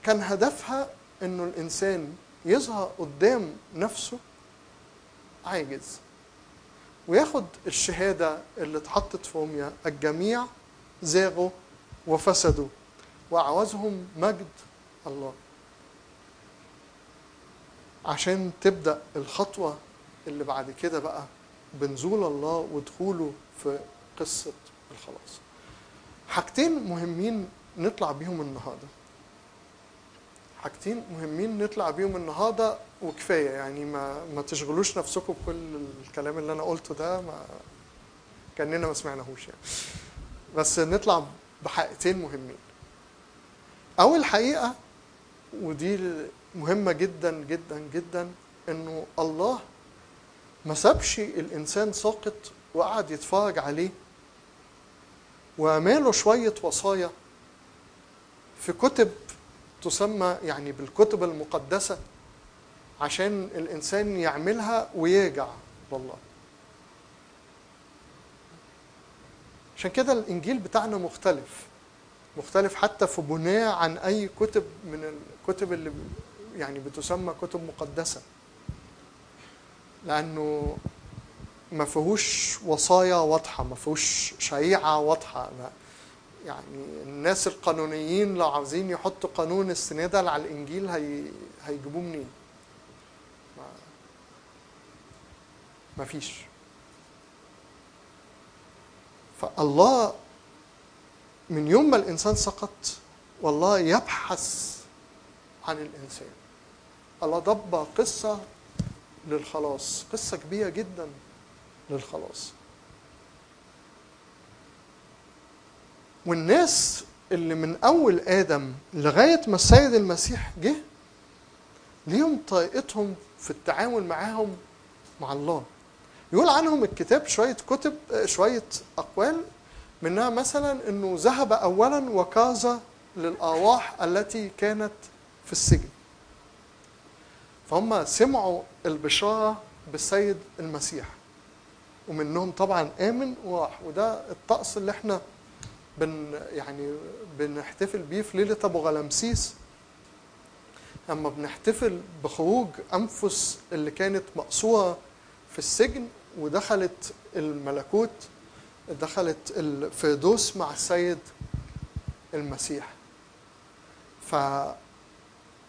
كان هدفها إنه الإنسان يظهر قدام نفسه عاجز وياخد الشهادة اللي اتحطت في روميا الجميع زاغوا وفسدوا وعوزهم مجد الله. عشان تبدأ الخطوة اللي بعد كده بقى بنزول الله ودخوله في قصة الخلاص. حاجتين مهمين نطلع بيهم النهارده. حاجتين مهمين نطلع بيهم النهارده وكفاية يعني ما ما تشغلوش نفسكم بكل الكلام اللي أنا قلته ده ما كأننا ما سمعناهوش يعني. بس نطلع بحقيقتين مهمين. أول حقيقة ودي مهمة جدا جدا جدا إنه الله ما سابش الإنسان ساقط وقعد يتفرج عليه وعمله شوية وصايا في كتب تسمى يعني بالكتب المقدسة عشان الإنسان يعملها ويرجع لله. عشان كده الإنجيل بتاعنا مختلف مختلف حتى في بناء عن أي كتب من الكتب اللي يعني بتسمى كتب مقدسة. لأنه ما فيهوش وصايا واضحة ما فيهوش شريعة واضحة. ما يعني الناس القانونيين لو عاوزين يحطوا قانون استنادا على الإنجيل هي هيجيبوه منين؟ ما, ما فيش. فالله من يوم ما الإنسان سقط والله يبحث عن الإنسان. الله ضب قصة للخلاص قصة كبيرة جدا. للخلاص. والناس اللي من أول آدم لغاية ما السيد المسيح جه ليهم طريقتهم في التعامل معاهم مع الله. يقول عنهم الكتاب شوية كتب شوية أقوال منها مثلا إنه ذهب اولا وكاز للأرواح التي كانت في السجن. فهم سمعوا البشارة بالسيد المسيح. ومنهم طبعا آمن وراح. وده الطقس اللي إحنا بن يعني بنحتفل بيه في ليلة أبو غلمسيس أما بنحتفل بخروج أنفس اللي كانت مقصورة في السجن ودخلت الملكوت دخلت الفردوس مع السيد المسيح. ف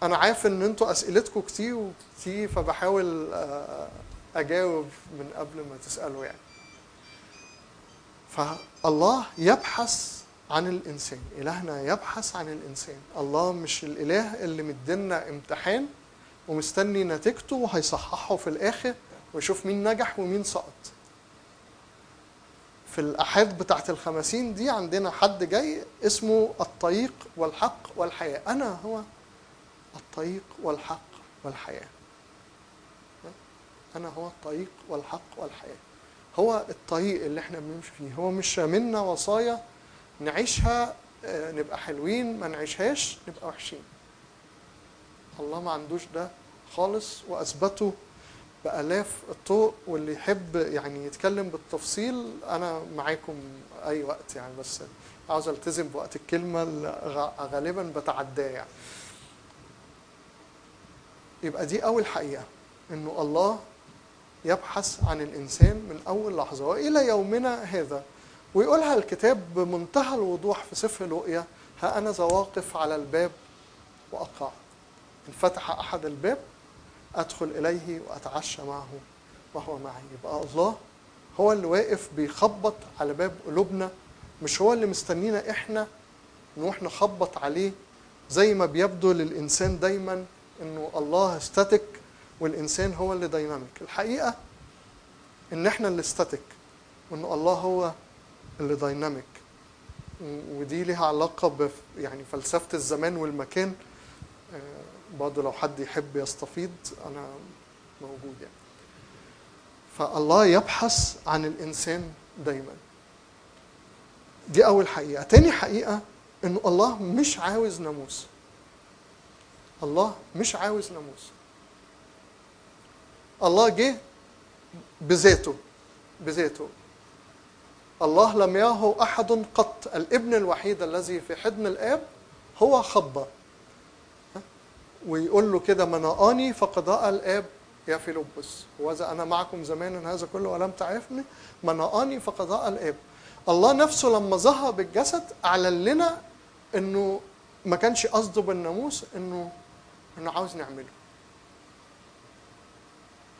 أنا عارف إن أنتوا أسئلتكم كتير وكتير فبحاول أجاوب من قبل ما تسألوا يعني. فالله يبحث عن الإنسان إلهنا يبحث عن الإنسان. الله مش الإله اللي مدينا امتحان ومستني نتيجته وهيصححه في الآخر ويشوف مين نجح ومين سقط. في الأحاد بتاعت الخمسين دي عندنا حد جاي اسمه الطريق والحق والحياة. أنا هو الطريق والحق والحياة. أنا هو الطريق والحق والحياة. هو الطريق اللي إحنا بنمشي فيه. هو مش منا وصايا نعيشها آه، نبقى حلوين ما نعيشهاش نبقى وحشين. الله ما عندوش ده خالص وأثبته بآلاف الطرق واللي يحب يعني يتكلم بالتفصيل أنا معاكم أي وقت يعني. بس عاوز ألتزم بوقت الكلمة اللي غالبا بتعداه يعني. يبقى دي أول حقيقة إنه الله يبحث عن الإنسان من أول لحظة وإلى يومنا هذا. ويقولها الكتاب بمنتهى الوضوح في سفر لؤيا ها أنا ذا واقف على الباب وأقع. إن فتح أحد الباب أدخل إليه وأتعشى معه وهو معي. يبقى الله هو اللي واقف بيخبط على باب قلوبنا. مش هو اللي مستنينا إحنا نروح نخبط عليه زي ما بيبدو للإنسان دايما إنه الله static والإنسان هو اللي dynamic الحقيقة إن إحنا اللي static وإن الله هو اللي dynamic ودي ليها علاقة ب يعني فلسفة الزمان والمكان. آه، برضه لو حد يحب يستفيض أنا موجود يعني. فالله يبحث عن الإنسان دايما. دي أول حقيقة. تاني حقيقة إنه الله مش عاوز ناموس. الله مش عاوز ناموس. الله جه بذاته بذاته الله لم يره أحد قط الابن الوحيد الذي في حضن الآب هو خبّة ويقول له كده من رآني فقد رأى الآب يا فيلبس وإذا أنا معكم زمانا هذا كله ولم تعرفني من رآني فقد رأى الآب الله نفسه لما ظهر بالجسد أعلن لنا إنه ما كانش قصده بالناموس إنه إنه عاوز نعمله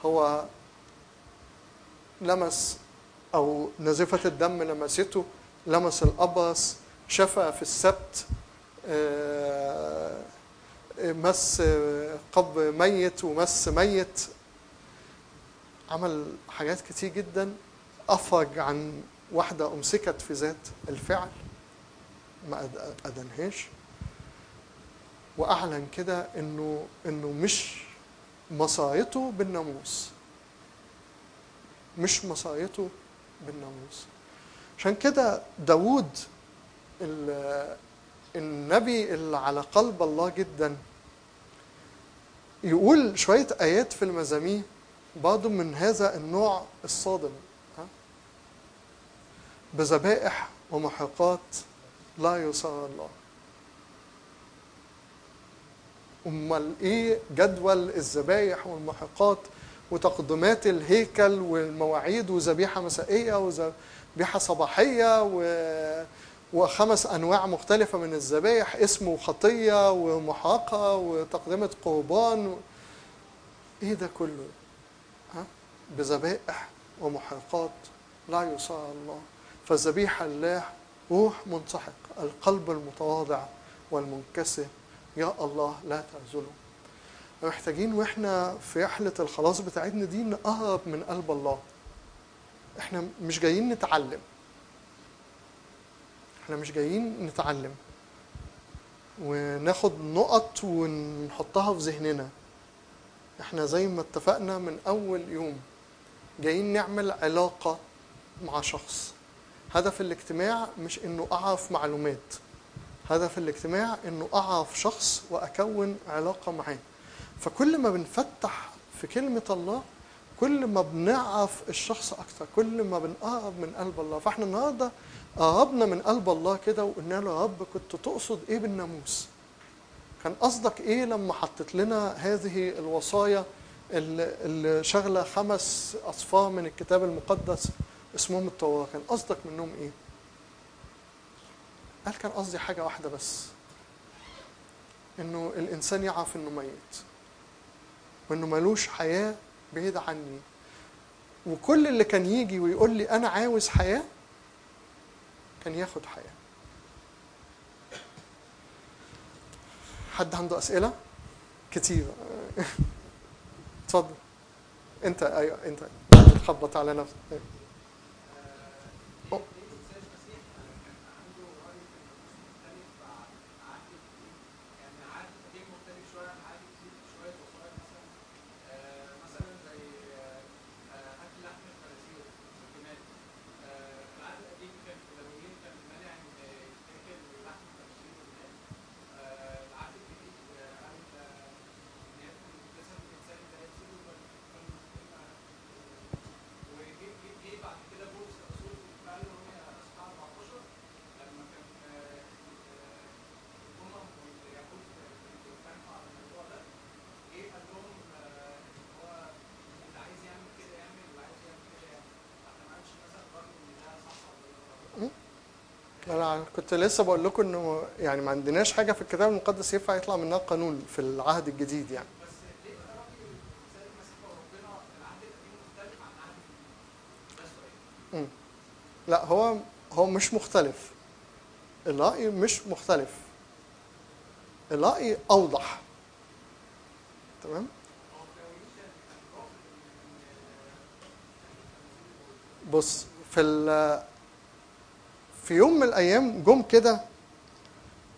هو لمس أو نزفة الدم لمسته لمس الأبرص شفى في السبت آه، مس قب ميت ومس ميت. عمل حاجات كتير جدا أفرج عن واحدة أمسكت في ذات الفعل. ما أد- أدنهاش. وأعلن كده إنه إنه مش مصايته بالناموس. مش مصايته بالناموس. عشان كده داوود ال- النبي اللي على قلب الله جدا يقول شوية آيات في المزامير برضه من هذا النوع الصادم؟ بذبائح ومحرقات لا يسار الله. امال إيه جدول الذبايح والمحرقات وتقدمات الهيكل والمواعيد وذبيحة مسائية وذبيحة صباحية و وخمس أنواع مختلفة من الذبايح اسمه خطيه ومحرقه وتقدمه قربان و... إيه ده كله؟ ها؟ بذبائح ومحرقات لا يصار الله. فالذبيحة لله روح منسحق القلب المتواضع والمنكسر. يا الله لا تعزله محتاجين وإحنا في رحله الخلاص بتاعتنا دي نقرب من قلب الله. إحنا مش جايين نتعلم. إحنا مش جايين نتعلم. وناخد نقط ونحطها في ذهننا. إحنا زي ما اتفقنا من أول يوم جايين نعمل علاقة مع شخص. هدف الاجتماع مش إنه أعرف معلومات. هدف الاجتماع إنه أعرف شخص وأكون علاقة معاه. فكل ما بنفتح في كلمة الله كل ما بنعرف الشخص أكتر كل ما بنقرب من قلب الله. فإحنا النهارده قربنا من قلب الله كده وقلنا له يا رب كنت تقصد إيه بالناموس؟ كان قصدك إيه لما حطيت لنا هذه الوصايا اللي شغلة خمس أصفار من الكتاب المقدس اسمهم التوراة؟ كان قصدك منهم إيه؟ قال كان قصدي حاجة واحدة بس. إنه الإنسان يعرف إنه ميت. وإنه ملوش حياة بعيد عني. وكل اللي كان يجي ويقول لي أنا عاوز حياة كان ياخد حياة. حد عنده أسئلة؟ كتير. (laughs) اتفضل. أنت أيوه أنت. تخبط على نفسك. أنا كنت لسه بقول لكم إنه يعني ما عندناش حاجة في الكتاب المقدس ينفع يطلع منها قانون في العهد الجديد يعني. لا هو هو مش مختلف. الرأي مش مختلف. الرأي أوضح. تمام؟ بص في في يوم من الأيام جم كده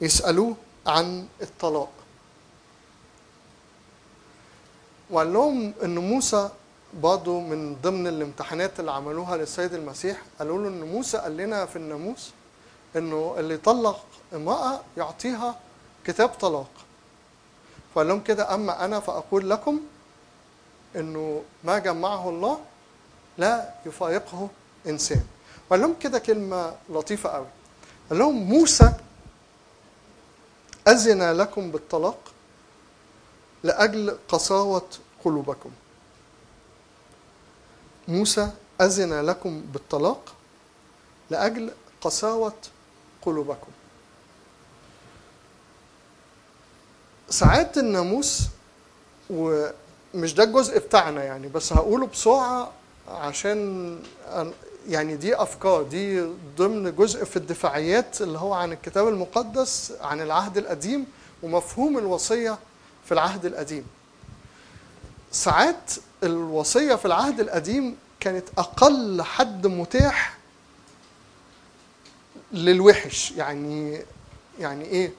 يسألوه عن الطلاق. وقال لهم إن موسى برضه من ضمن الامتحانات اللي عملوها للسيد المسيح قالوا له إن موسى قال لنا في الناموس إنه اللي يطلق امرأة يعطيها كتاب طلاق. فقال لهم كده أما أنا فأقول لكم إنه ما جمعه الله لا يفارقه إنسان. وقال لهم كده كلمة لطيفة قوي. قال لهم موسى أذن لكم بالطلاق لأجل قساوة قلوبكم. موسى أذن لكم بالطلاق لأجل قساوة قلوبكم. ساعات الناموس ومش ده الجزء بتاعنا يعني بس هقوله بسرعة عشان يعني دي أفكار دي ضمن جزء في الدفاعيات اللي هو عن الكتاب المقدس عن العهد القديم ومفهوم الوصية في العهد القديم ساعات الوصية في العهد القديم كانت أقل حد متاح للوحش يعني يعني إيه؟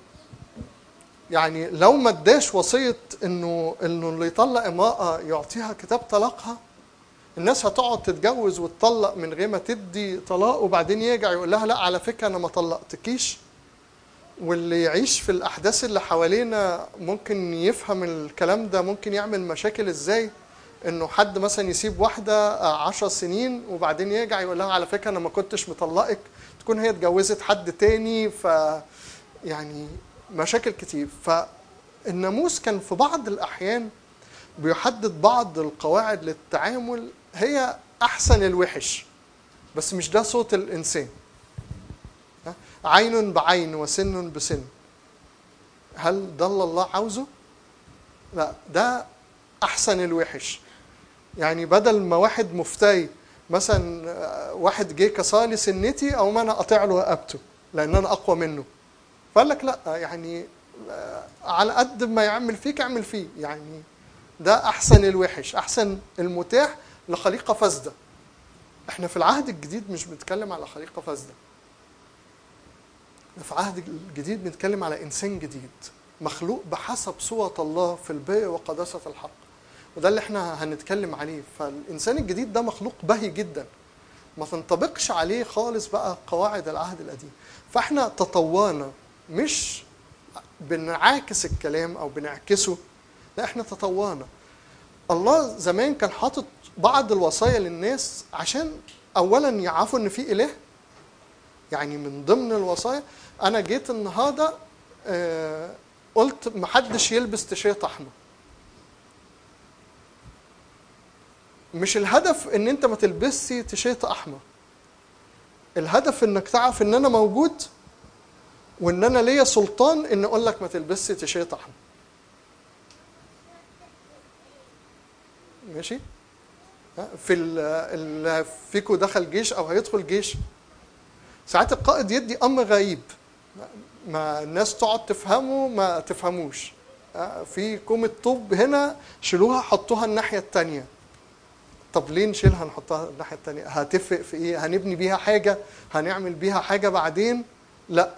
يعني لو ما اداش وصية إنه إنه اللي يطلق امرأة يعطيها كتاب طلاقها الناس هتقعد تتجوز وتطلق من غير ما تدي طلاق وبعدين يرجع يقول لها لا على فكرة أنا ما طلقتكيش. واللي يعيش في الأحداث اللي حوالينا ممكن يفهم الكلام ده ممكن يعمل مشاكل إزاي؟ إنه حد مثلا يسيب واحدة عشر سنين وبعدين يرجع يقول لها على فكرة أنا ما كنتش مطلقك. تكون هي اتجوزت حد تاني ف يعني مشاكل كتير. فالناموس كان في بعض الأحيان بيحدد بعض القواعد للتعامل هي أحسن الوحش بس مش ده صوت الإنسان. ها؟ عين بعين وسن بسن. هل اللي الله عاوزه؟ لا ده أحسن الوحش. يعني بدل ما واحد مفتري مثلا آه، واحد جه كسر لي سنتي أو ما أنا قاطع له رقبته لأن أنا أقوى منه. فقال لك لا يعني آه، على قد ما يعمل فيك اعمل فيه. يعني ده أحسن الوحش أحسن المتاح لخليقة فاسدة. إحنا في العهد الجديد مش بنتكلم على خليقة فاسدة. في العهد الجديد بنتكلم على إنسان جديد مخلوق بحسب صورة الله في البر وقداسة الحق. وده اللي إحنا هنتكلم عليه. فالإنسان الجديد ده مخلوق بهي جدا. ما تنطبقش عليه خالص بقى قواعد العهد القديم. فإحنا تطورنا مش بنعاكس الكلام أو بنعكسه لا إحنا تطورنا. الله زمان كان حاطط بعض الوصايا للناس عشان اولا يعرفوا إن في إله يعني من ضمن الوصايا أنا جيت النهارده آه، قلت محدش يلبس تيشيرت أحمر. مش الهدف إن أنت ما تلبسش تيشيرت أحمر. الهدف إنك تعرف إن أنا موجود وإن أنا ليا سلطان إن أقول لك ما تلبسش تيشيرت أحمر. ماشي؟ في ال- اللي فيكو دخل جيش أو هيدخل جيش. ساعات القائد يدي أمر غريب. ما الناس تقعد تفهمه ما تفهموش. في كومة طوب هنا شيلوها حطوها الناحية التانية. طب ليه نشيلها نحطها الناحية التانية؟ هتفرق في إيه؟ هنبني بيها حاجة؟ هنعمل بيها حاجة بعدين؟ لا.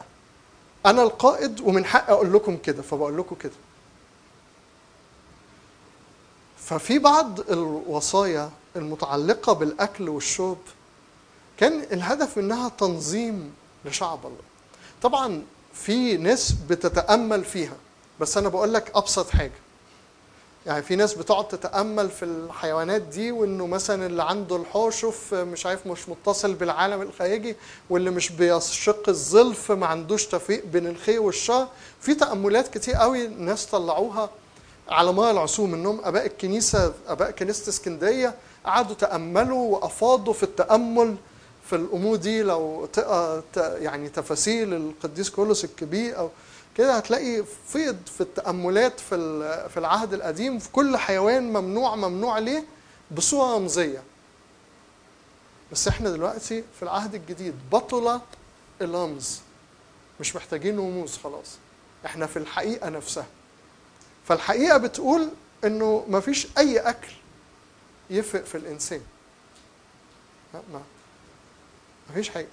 أنا القائد ومن حقي أقول لكم كده فبقول لكم كده. ففي بعض الوصايا المتعلقة بالأكل والشرب كان الهدف منها تنظيم لشعب الله. طبعا في ناس بتتأمل فيها بس أنا بقول لك أبسط حاجة. يعني في ناس بتقعد تتأمل في الحيوانات دي وإنه مثلا اللي عنده الحوشف مش عارف مش متصل بالعالم الخارجي واللي مش بيشق الظلف ما عندوش تفريق بين الخير والشر. في تأملات كتير قوي ناس طلعوها على مر العصور منهم أباء الكنيسة أباء كنيسة اسكندرية قعدوا تأملوا وأفاضوا في التأمل في الأمور دي. لو تقرا ت- يعني تفاسير القديس كولوس الكبير أو كده هتلاقي فيض في التأملات في في العهد القديم. في كل حيوان ممنوع ممنوع ليه؟ بصورة رمزية. بس إحنا دلوقتي في العهد الجديد بطل الرمز. مش محتاجين رموز خلاص. إحنا في الحقيقة نفسها. فالحقيقة بتقول إنه ما فيش أي أكل يفرق في الإنسان. لا، ما فيش حاجة.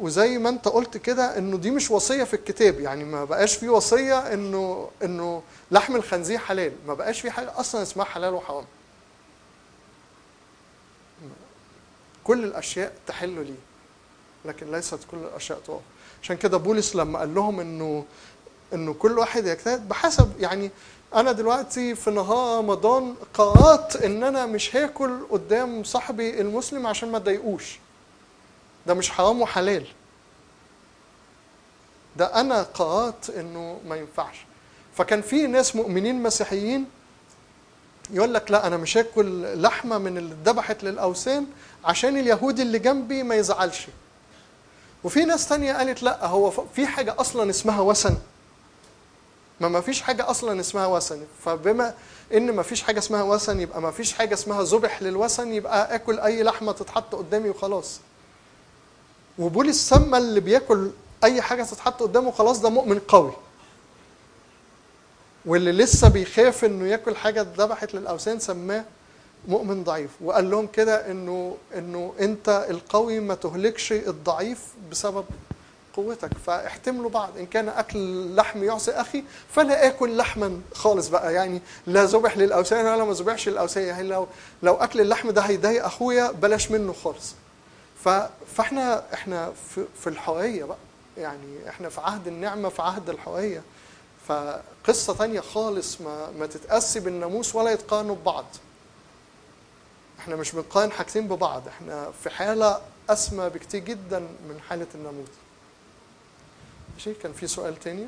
وزي ما انت قلت كده إنه دي مش وصية في الكتاب يعني ما بقاش في وصية إنه إنه لحم الخنزير حلال. ما بقاش في حاجة أصلا اسمها حلال وحرام. كل الأشياء تحل لي لكن ليست كل الأشياء تقف. عشان كده بولس لما قال لهم إنه إنه كل واحد يجتهد بحسب يعني أنا دلوقتي في نهار رمضان قررت إن أنا مش هاكل قدام صاحبي المسلم عشان ما أضايقوش. ده مش حرام وحلال. ده أنا قررت إنه ما ينفعش. فكان في ناس مؤمنين مسيحيين يقول لك لا أنا مش هاكل لحمة من اللي اتذبحت للأوثان عشان اليهودي اللي جنبي ما يزعلش. وفي ناس تانية قالت لا هو في حاجة أصلا اسمها وثن. ما ما فيش حاجة أصلا اسمها وثن فبما إن ما فيش حاجة اسمها وثن يبقى ما فيش حاجة اسمها ذبح للوثن يبقى آكل أي لحمة تتحط قدامي وخلاص. وبولس سمى اللي بياكل أي حاجة تتحط قدامه خلاص ده مؤمن قوي. واللي لسه بيخاف إنه ياكل حاجة اتذبحت للأوثان سماه مؤمن ضعيف. وقال لهم كده إنه إنه أنت القوي ما تهلكش الضعيف بسبب قوتك فاحتملوا بعض. إن كان أكل لحم يعصي أخي فلا آكل لحما خالص بقى. يعني لا ذبح للأوثان ولا ما ذبحش للأوثان. يعني لو لو أكل اللحم ده هيضايق أخويا بلاش منه خالص. فإحنا إحنا في, في الحرية بقى. يعني إحنا في عهد النعمة في عهد الحرية. فقصة تانية خالص ما ما تتقاسي بالناموس ولا يتقارنوا ببعض. إحنا مش بنقارن حاجتين ببعض. إحنا في حالة أسمى بكتير جدا من حالة الناموس. ماشي كان في سؤال تاني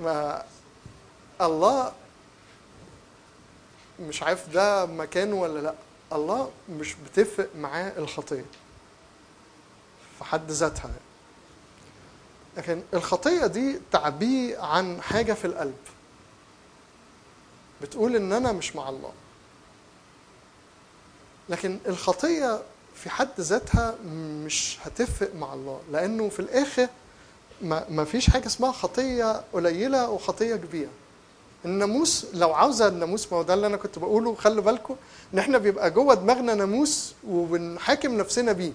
ما الله مش عارف ده مكانه ولا لأ الله مش بتفرق معاه الخطية في حد ذاتها يعني. لكن الخطية دي تعبير عن حاجة في القلب. بتقول إن أنا مش مع الله. لكن الخطية في حد ذاتها مش هتفرق مع الله لأنه في الآخر ما فيش حاجة اسمها خطية قليلة وخطية كبيرة. الناموس لو عاوزة الناموس ما هو ده اللي أنا كنت بقوله خلي بالكم إن إحنا بيبقى جوه دماغنا ناموس وبنحاكم نفسنا بيه؟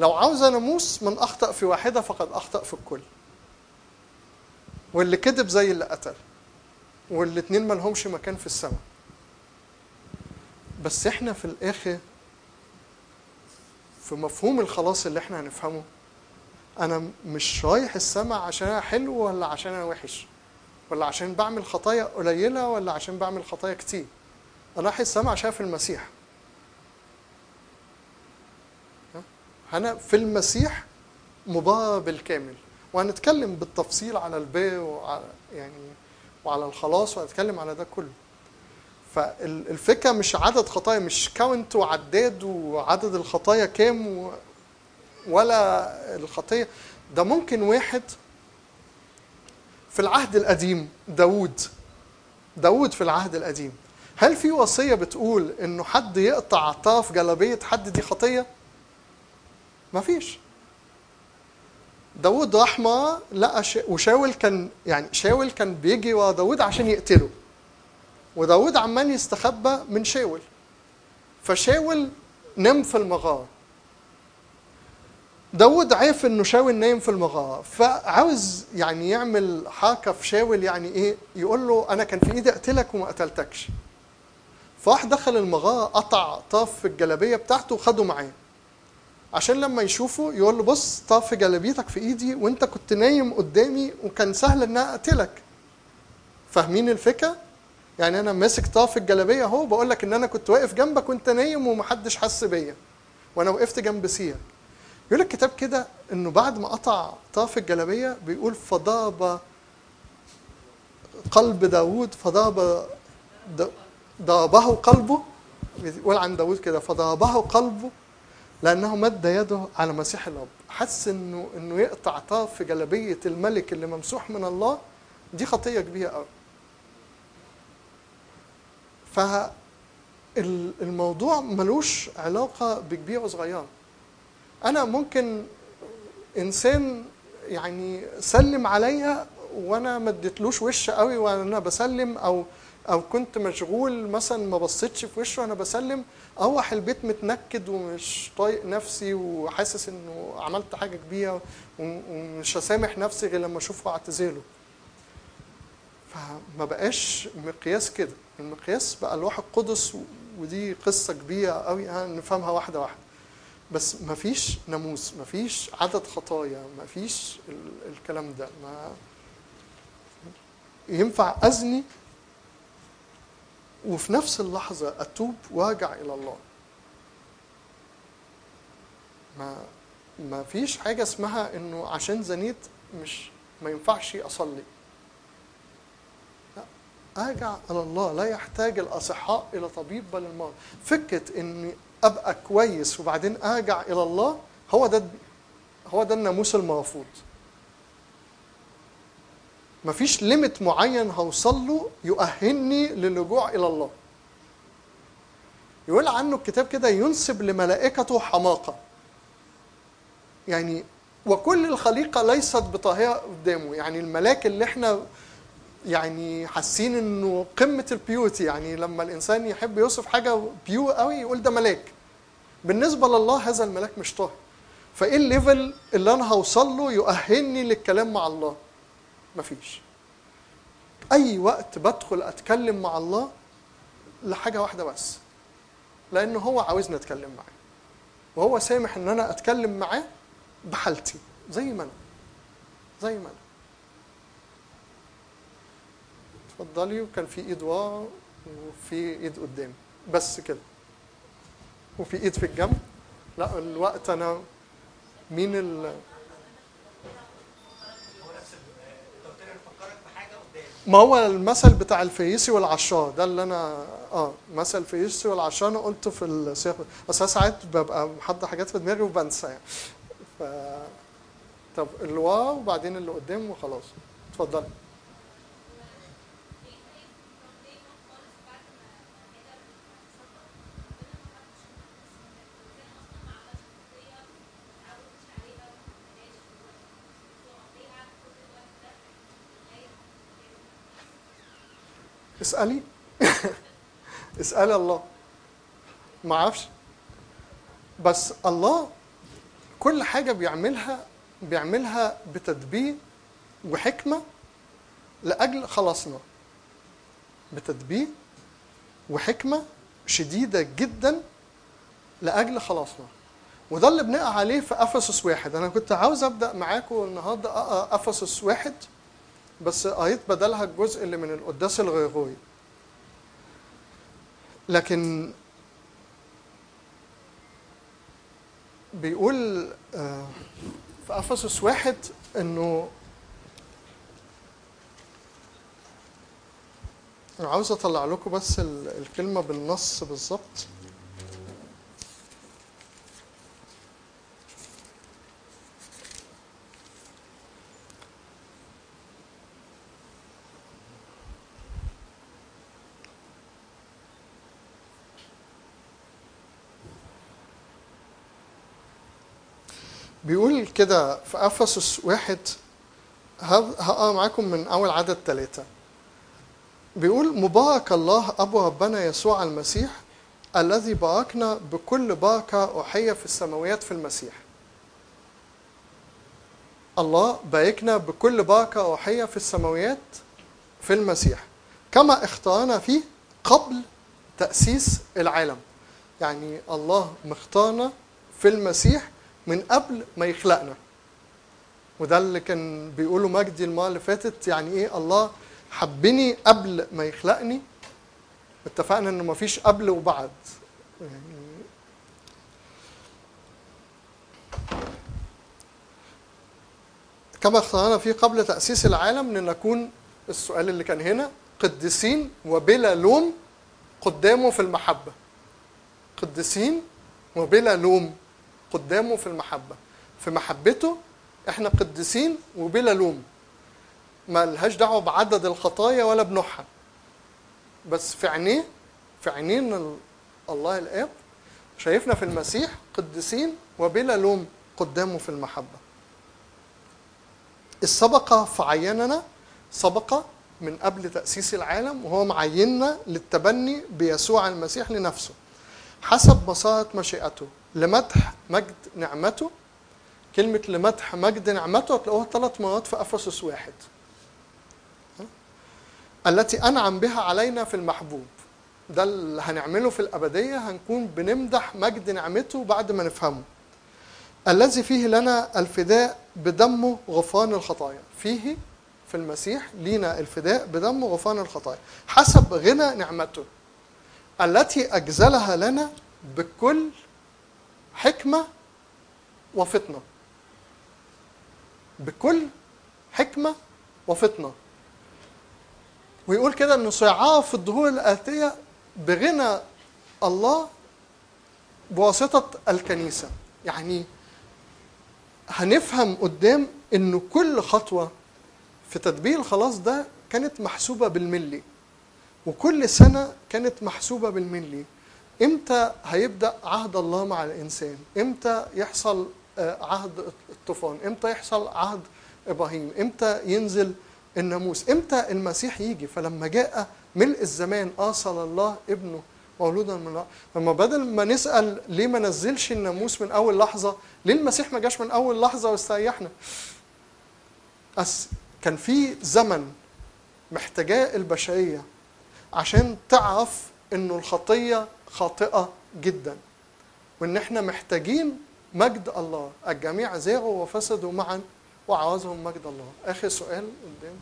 لو عاوزه ناموس من أخطأ في واحدة فقد أخطأ في الكل. واللي كذب زي اللي قتل. والاتنين ما لهمش مكان في السماء. بس إحنا في الآخر في مفهوم الخلاص اللي إحنا هنفهمه أنا مش رايح السماء عشان أنا حلو ولا عشان أنا وحش ولا عشان بعمل خطايا قليلة ولا عشان بعمل خطايا كتير. أنا رايح السماء عشان في المسيح. ها؟ أنا في المسيح مبارر بالكامل وهنتكلم بالتفصيل على البر وعلى يعني وعلى الخلاص وهنتكلم على ده كله فالفكرة مش عدد خطايا مش كاونت وعداد وعدد الخطايا كام. ولا الخطية ده ممكن واحد في العهد القديم داوود داوود في العهد القديم هل في وصية بتقول إنه حد يقطع طاف جلابية حد دي خطية؟ مفيش داوود راح ما لقى ش... وشاول كان يعني شاول كان بيجي ورا داوود عشان يقتله. وداوود عمال يستخبى من شاول. فشاول نام في المغارة داود عرف إنه شاول نايم في المغارة فعاوز يعني يعمل حركة في شاول يعني إيه يقول له أنا كان في إيدي أقتلك وما قتلتكش. فراح دخل المغارة قطع طرف الجلابية بتاعته وخده معاه. عشان لما يشوفه يقول له بص طرف جلابيتك في ايدي وانت كنت نايم قدامي وكان سهل إن أقتلك. فاهمين الفكرة؟ يعني أنا ماسك طرف الجلابية أهو بقول لك إن أنا كنت واقف جنبك وأنت نايم ومحدش حس بيا. وأنا وقفت جنب سيرك يقول الكتاب كده إنه بعد ما قطع طرف الجلابية بيقول فضرب قلب داوود فضرب د- ضربه قلبه بيقول عن داوود كده فضربه قلبه لأنه مد يده على مسيح الرب حس إنه إنه يقطع طرف جلابية الملك اللي ممسوح من الله. دي خطية كبيرة قوي فالموضوع ملوش علاقة بكبير وصغير. أنا ممكن إنسان يعني سلم عليا وأنا ما اديتلوش وش قوي وأنا بسلم أو أو كنت مشغول مثلا ما بصيتش في وشه وأنا بسلم أروح البيت متنكد ومش طايق نفسي وحاسس إنه عملت حاجة كبيرة ومش هسامح نفسي غير لما أشوفه واعتذره فما بقاش مقياس كده. المقياس بقى الروح القدس ودي قصة كبيرة قوي نفهمها واحدة واحدة. بس مفيش ناموس مفيش عدد خطايا مفيش ال- الكلام ده. ما ينفع أزني وفي نفس اللحظة أتوب وأرجع إلى الله. ما ما فيش حاجة اسمها إنه عشان زنيت مش ما ينفعش أصلي. لا أرجع إلى الله. لا يحتاج الأصحاء إلى طبيب بل المرضى فكرة إني أبقى كويس وبعدين أرجع إلى الله هو ده هو ده الناموس المرفوض. مفيش ليميت معين هوصل له يؤهلني للرجوع إلى الله. يقول عنه الكتاب كده ينسب لملائكته حماقة. يعني وكل الخليقة ليست بطاهره قدامه. يعني الملاك اللي إحنا يعني حاسين إنه قمة ال beauty. يعني لما الإنسان يحب يوصف حاجة beauty قوي يقول ده ملاك. بالنسبة لله هذا الملاك مش طاهر فإيه ال level اللي أنا هوصل له يؤهلني للكلام مع الله؟ مفيش أي وقت بدخل أتكلم مع الله لحاجة واحدة بس لأن هو عاوزني أتكلم معاه وهو سامح إن أنا أتكلم معاه بحالتي زي ما أنا زي ما أنا. اتفضلي وكان في إيد ورا وفي إيد قدامي بس كده. وفي إيد في الجنب. لا الوقت أنا مين ال ما هو المثل بتاع الفيسي والعشار ده اللي أنا آه مثل الفيسي والعشار أنا قلته في السياق. بس أنا ساعات ببقى محضر حاجات في دماغي وبنسى يعني. ف طب ورا وبعدين اللي قدام وخلاص. اتفضل اسألي. (laughs) اسألي الله. ما أعرفش بس الله كل حاجة بيعملها بيعملها بتدبير وحكمة لأجل خلاصنا. بتدبير وحكمة شديدة جدا لأجل خلاصنا. وده اللي بنقع عليه في أفسس واحد. أنا كنت عاوز أبدأ معاكم النهاردة أفسس واحد. بس قريت بدلها الجزء اللي من القداس الغيغوري. لكن بيقول آه، في أفسس واحد إنه عاوز أطلع لكم بس ال- الكلمة بالنص بالظبط. بيقول كده في أفسس واحد هقرأ معاكم من أول عدد ثلاثة بيقول مبارك الله أبو ربنا يسوع المسيح الذي باركنا بكل بركة روحيه في السماويات في المسيح. الله باركنا بكل بركة روحيه في السماويات في المسيح. كما اختارنا فيه قبل تأسيس العالم. يعني الله مختارنا في المسيح من قبل ما يخلقنا. وده اللي كان بيقوله مجدي المره اللي فاتت يعني إيه؟ الله حبني قبل ما يخلقني. اتفقنا إنه مفيش قبل وبعد. يعني كما اختارنا فيه قبل تأسيس العالم لنكون السؤال اللي كان هنا قديسين وبلا لوم قدامه في المحبة. قديسين وبلا لوم. قدامه في المحبة في محبته إحنا قديسين وبلا لوم. ما لهاش دعوة بعدد الخطايا ولا بنوعها. بس في عينيه في عينين ال- الله الآب شايفنا في المسيح قديسين وبلا لوم قدامه في المحبة. السبقة فعيننا سبقة من قبل تأسيس العالم وهو معيننا للتبني بيسوع المسيح لنفسه. حسب مسارة مشيئته. لمدح مجد نعمته. كلمة لمدح مجد نعمته هتلاقوها ثلاث مرات في أفسس واحد؟ التي أنعم بها علينا في المحبوب. ده اللي هنعمله في الأبدية هنكون بنمدح مجد نعمته بعد ما نفهمه. الذي فيه لنا الفداء بدمه غفران الخطايا. فيه في المسيح لينا الفداء بدمه غفران الخطايا. حسب غنى نعمته. التي أجزلها لنا بكل حكمة وفطنة. بكل حكمة وفطنة. ويقول كده أنه سيعرف في الظهور الآتية بغنى الله بواسطة الكنيسة. يعني هنفهم قدام انه كل خطوة في تدبير الخلاص ده كانت محسوبة بالملي. وكل سنة كانت محسوبة بالملي. إمتى هيبدأ عهد الله مع الإنسان؟ إمتى يحصل آه، عهد الطوفان؟ إمتى يحصل عهد إبراهيم؟ إمتى ينزل الناموس؟ إمتى المسيح يجي؟ فلما جاء ملء الزمان أرسل الله ابنه مولودا من الله لما بدل ما نسأل ليه ما نزلش الناموس من أول لحظة؟ ليه المسيح ما جاش من أول لحظة واستريحنا؟ أس كان في زمن محتاجاه البشرية عشان تعرف إنه الخطية خاطئة جدا. وإن إحنا محتاجين مجد الله. الجميع زاغوا وفسدوا معا وعوزهم مجد الله. آخر سؤال قدام.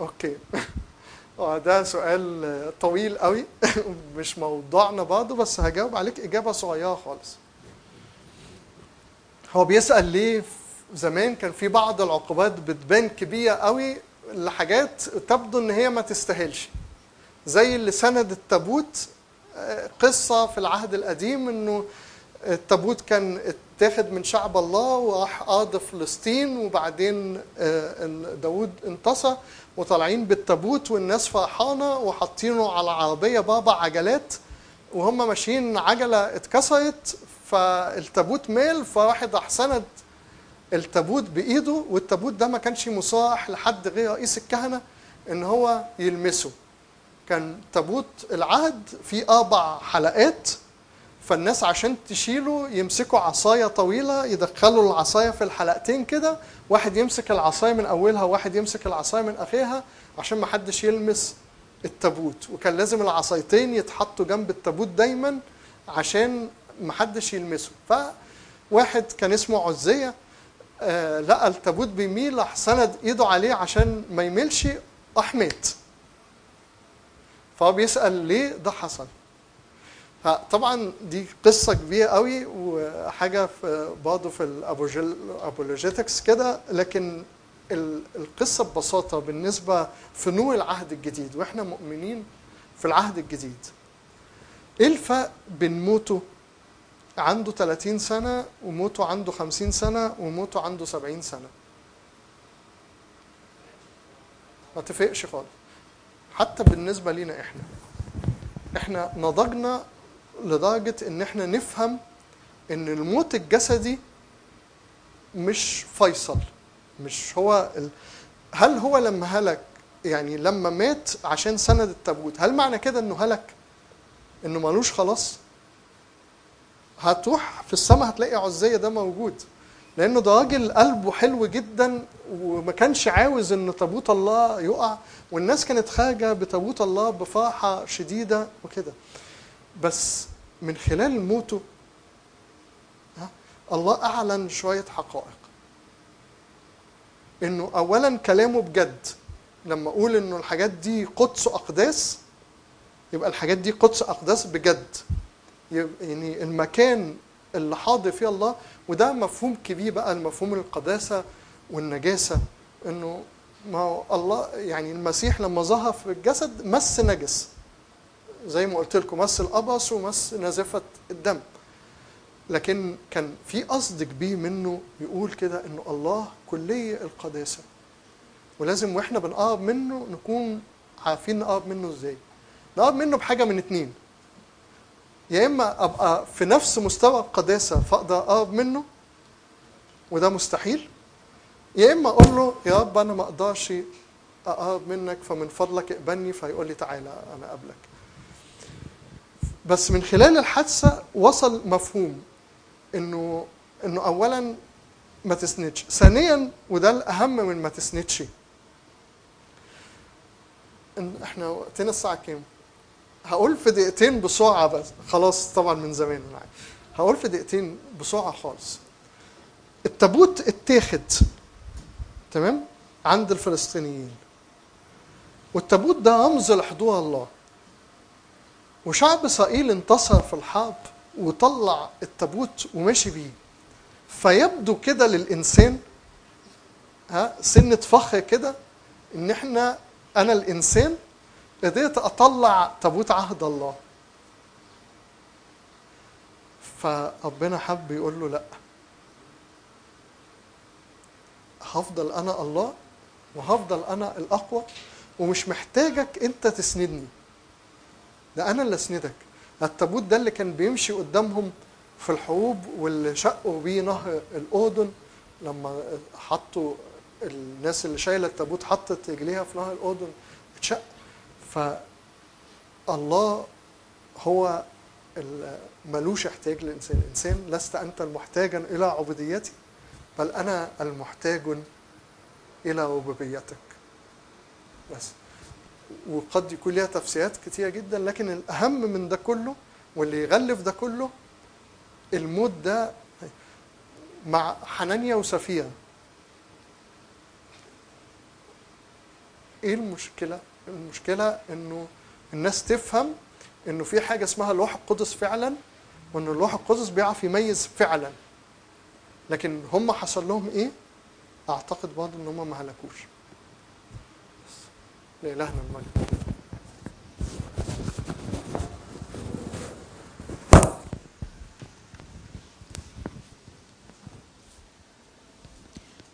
أوكي. (laughs) آه ده سؤال طويل قوي. (laughs) مش موضوعنا برضه بس هجاوب عليك إجابة صغيرة خالص. هو بيسأل ليه زمان كان في بعض العقوبات بتبان كبيره قوي لحاجات تبدو إن هي ما تستاهلش. زي اللي سند التابوت آه، قصة في العهد القديم إنه التابوت كان اتاخد من شعب الله وراح ارض فلسطين وبعدين آه، داود انتصر وطالعين بالتابوت والناس فرحانة وحاطينه على عربية باربع عجلات وهم ماشيين عجلة اتكسرت فالتابوت مال فواحد راح سند التابوت بإيده والتابوت ده ما كانش مصاح لحد غير رئيس الكهنة إن هو يلمسه. كان تابوت العهد فيه أربع حلقات فالناس عشان تشيله يمسكوا عصاية طويلة يدخلوا العصاية في الحلقتين كده واحد يمسك العصاية من أولها وواحد يمسك العصاية من آخرها عشان ما حدش يلمس التابوت. وكان لازم العصايتين يتحطوا جنب التابوت دايما عشان ما حدش يلمسه. فواحد كان اسمه عزية آه لقى التابوت بيميل راح سند ايده عليه عشان ما يميلش راح مات. فهو بيسأل ليه ده حصل. طبعا دي قصة كبيرة قوي وحاجة في برضه في الابولوجيتكس كده لكن ال- القصة ببساطة بالنسبة في نور العهد الجديد وإحنا مؤمنين في العهد الجديد. إيه الفرق بين موته عنده 30 سنة وموته عنده 50 سنة وموته عنده 70 سنة. ما تفرقش خالص. حتى بالنسبة لينا إحنا. إحنا نضجنا لدرجة إن إحنا نفهم إن الموت الجسدي مش فيصل. مش هو ال... هل هو لما هلك يعني لما مات عشان سند التابوت هل معنى كده إنه هلك؟ إنه ملوش خلاص؟ هتروح في السماء هتلاقي عزية ده موجود. لأنه ده راجل قلبه حلو جدا وما كانش عاوز إن تابوت الله يقع والناس كانت خارجة بتابوت الله بفرحة شديدة وكده. بس من خلال موته الله أعلن شوية حقائق. إنه اولا كلامه بجد. لما أقول إنه الحاجات دي قدس أقداس يبقى الحاجات دي قدس أقداس بجد. يعني المكان اللي حاضر فيه الله وده مفهوم كبير بقى المفهوم القداسة والنجاسة إنه ما هو الله يعني المسيح لما ظهر في الجسد مس نجس زي ما قلت لكم مس القبس ومس نزفة الدم. لكن كان في قصد كبير منه يقول كده إنه الله كلية القداسة. ولازم وإحنا بنقرب منه نكون عارفين نقرب منه إزاي. نقرب منه بحاجة من اتنين. يا إما أبقى في نفس مستوى القداسة فأقدر أقرب منه وده مستحيل. يا إما أقول له يا رب أنا ما أقدرش أقرب منك فمن فضلك اقبلني فيقول لي تعالى أنا قبلك. بس من خلال الحادثة وصل مفهوم إنه إنه اولا ما تسندش. ثانيا وده الأهم من ما تسندش. إن إحنا وقتنا الساعة كام؟ هقول في دقيقتين بسرعة بس. خلاص طبعا من زمان أنا هقول في دقيقتين بسرعة خالص. التابوت اتاخد. تمام؟ عند الفلسطينيين. والتابوت ده رمز لحضور الله. وشعب إسرائيل انتصر في الحرب وطلع التابوت ومشي بيه. فيبدو كده للإنسان ها سنة فخر كده إن إحنا أنا الإنسان قدرت أطلع تابوت عهد الله. فربنا حب يقول له لا. هفضل أنا الله وهفضل أنا الأقوى ومش محتاجك أنت تسندني. ده أنا اللي أسندك. التابوت ده اللي كان بيمشي قدامهم في الحروب واللي شقوا بيه نهر الأردن لما حطوا الناس اللي شايلة التابوت حطت رجليها في نهر الأردن اتشق فالله هو ملوش احتياج للإنسان. الإنسان لست أنت محتاجا إلى عبوديتي بل أنا المحتاج إلى ربوبيتك. بس. وقد يكون لها تفسيرات كتيرة جدا لكن الأهم من ده كله واللي يغلف ده كله الموت ده مع حنانيا وسفيرة إيه المشكلة؟ المشكلة إنه الناس تفهم إنه في حاجة اسمها اللوح القدس فعلا وإن اللوح القدس بيعرف يميز فعلا. لكن هم حصل لهم إيه؟ أعتقد برضه إن هم ما هلكوش. لإلهنا المجد